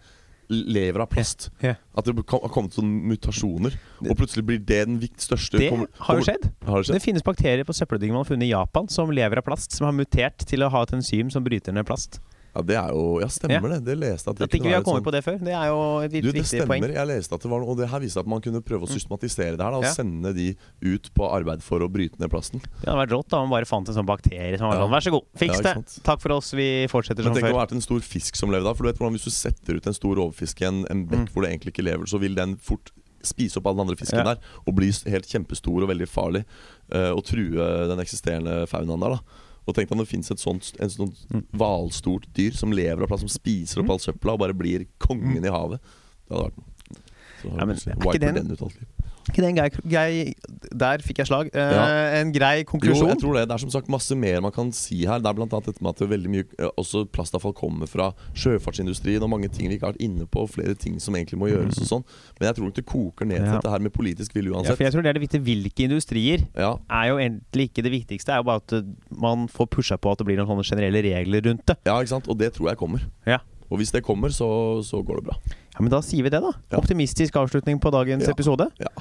lever av plast. Yeah. At det har kommet sånne mutasjoner, og plutselig blir det den vikt største Det kommer- har jo skjedd. Har det Det finnes bakterier på søppeldyngen man har funnet i Japan som lever av plast, som har mutert til å ha et enzym som bryter ned plast. Ja, det er jo Ja, stemmer det. Det leste at det At ikke vi har kommet sånn, på det før, det er jo et Du, viktig det stemmer. poeng. Jeg leste at det var noe Og det her viser at man kunne prøve å systematisere det her. Da, og Ja. sende de ut på arbeid for å bryte ned plasten. Det hadde vært rått da man bare fant en sånn bakterie som var Ja. sånn Vær så god, fiks det! Takk for oss, vi fortsetter Men som tenk om det før. vært en stor fisk som levde da. For du vet hvordan Hvis du setter ut en stor rovfisk i en, en bekk Mm. hvor det egentlig ikke lever, så vil den fort spise opp alle den andre fisken Ja. der og bli helt kjempestor og veldig farlig. Uh, og true den eksisterende faunaen der. da Og tenk deg om det fins et sånt en sånt Mm. hvalstort dyr som lever av plass, som spiser opp all søpla og bare blir kongen i havet. Det hadde vært noe. Så Mm. Ja, men er ikke den- Ikke det en grei, grei Der fikk jeg slag. Eh, Ja. En grei Jo, konklusjon. jeg tror det. Det er som sagt masse mer man kan si her. Det er blant annet dette med at det er veldig mye eh, Også plastavfall kommer fra sjøfartsindustrien og mange ting vi ikke har vært inne på. Flere ting som egentlig må gjøres og sånn. Men jeg tror nok det koker ned til Ja. dette her med politisk vilje Ja, for jeg tror det er det viktige. Hvilke industrier Ja, er jo egentlig ikke det viktigste. Det er jo bare at uh, man får pusha på at det blir noen sånne generelle regler rundt det. ja, ikke sant? Og det tror jeg kommer. Ja. Og hvis det kommer, så, så går det bra. Ja, Men da sier vi det, da. Optimistisk avslutning på dagens episode. Ja.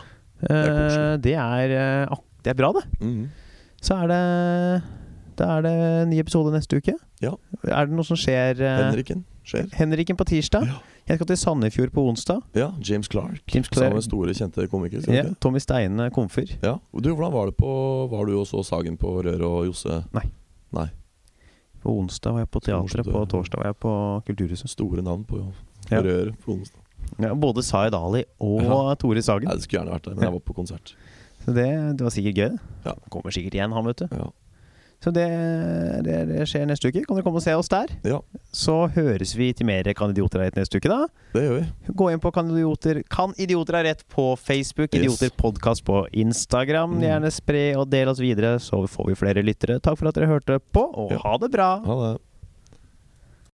er, koselig. det er eh, Det er bra, det. Mm. Så er det Da er det en ny episode neste uke. Ja. Er det noe som skjer eh, Henriken skjer. Henriken på tirsdag. Jeg skal til Sandefjord på onsdag. Ja, James Clark. James Clark. Samme store, kjente komiker. Ja? Tommy Steine komfer. Ja. Du, hvordan var det på Var du også Sagen på Rør og Josse? Nei På onsdag var jeg på teatret, på torsdag var jeg på Kulturhuset. Store navn på Ja. Rør på onsdag. Ja, både Zaid Ali og Ja. Tore Sagen. det skulle gjerne vært der, men jeg var på konsert. Så det, det var sikkert gøy. Ja. Kommer sikkert igjen, han, vet du. Ja. Så det, det, det skjer neste uke. Kan dere komme og se oss der? ja, Så høres vi til mer Kan idioter ha rett neste uke, da. det gjør vi. Gå inn på Kan idioter, kan idioter ha rett på Facebook. Yes. Idioter podkast på Instagram. Mm. Gjerne spre og del oss videre, så får vi flere lyttere. Takk for at dere hørte på, og Ja. ha det bra! Ha det.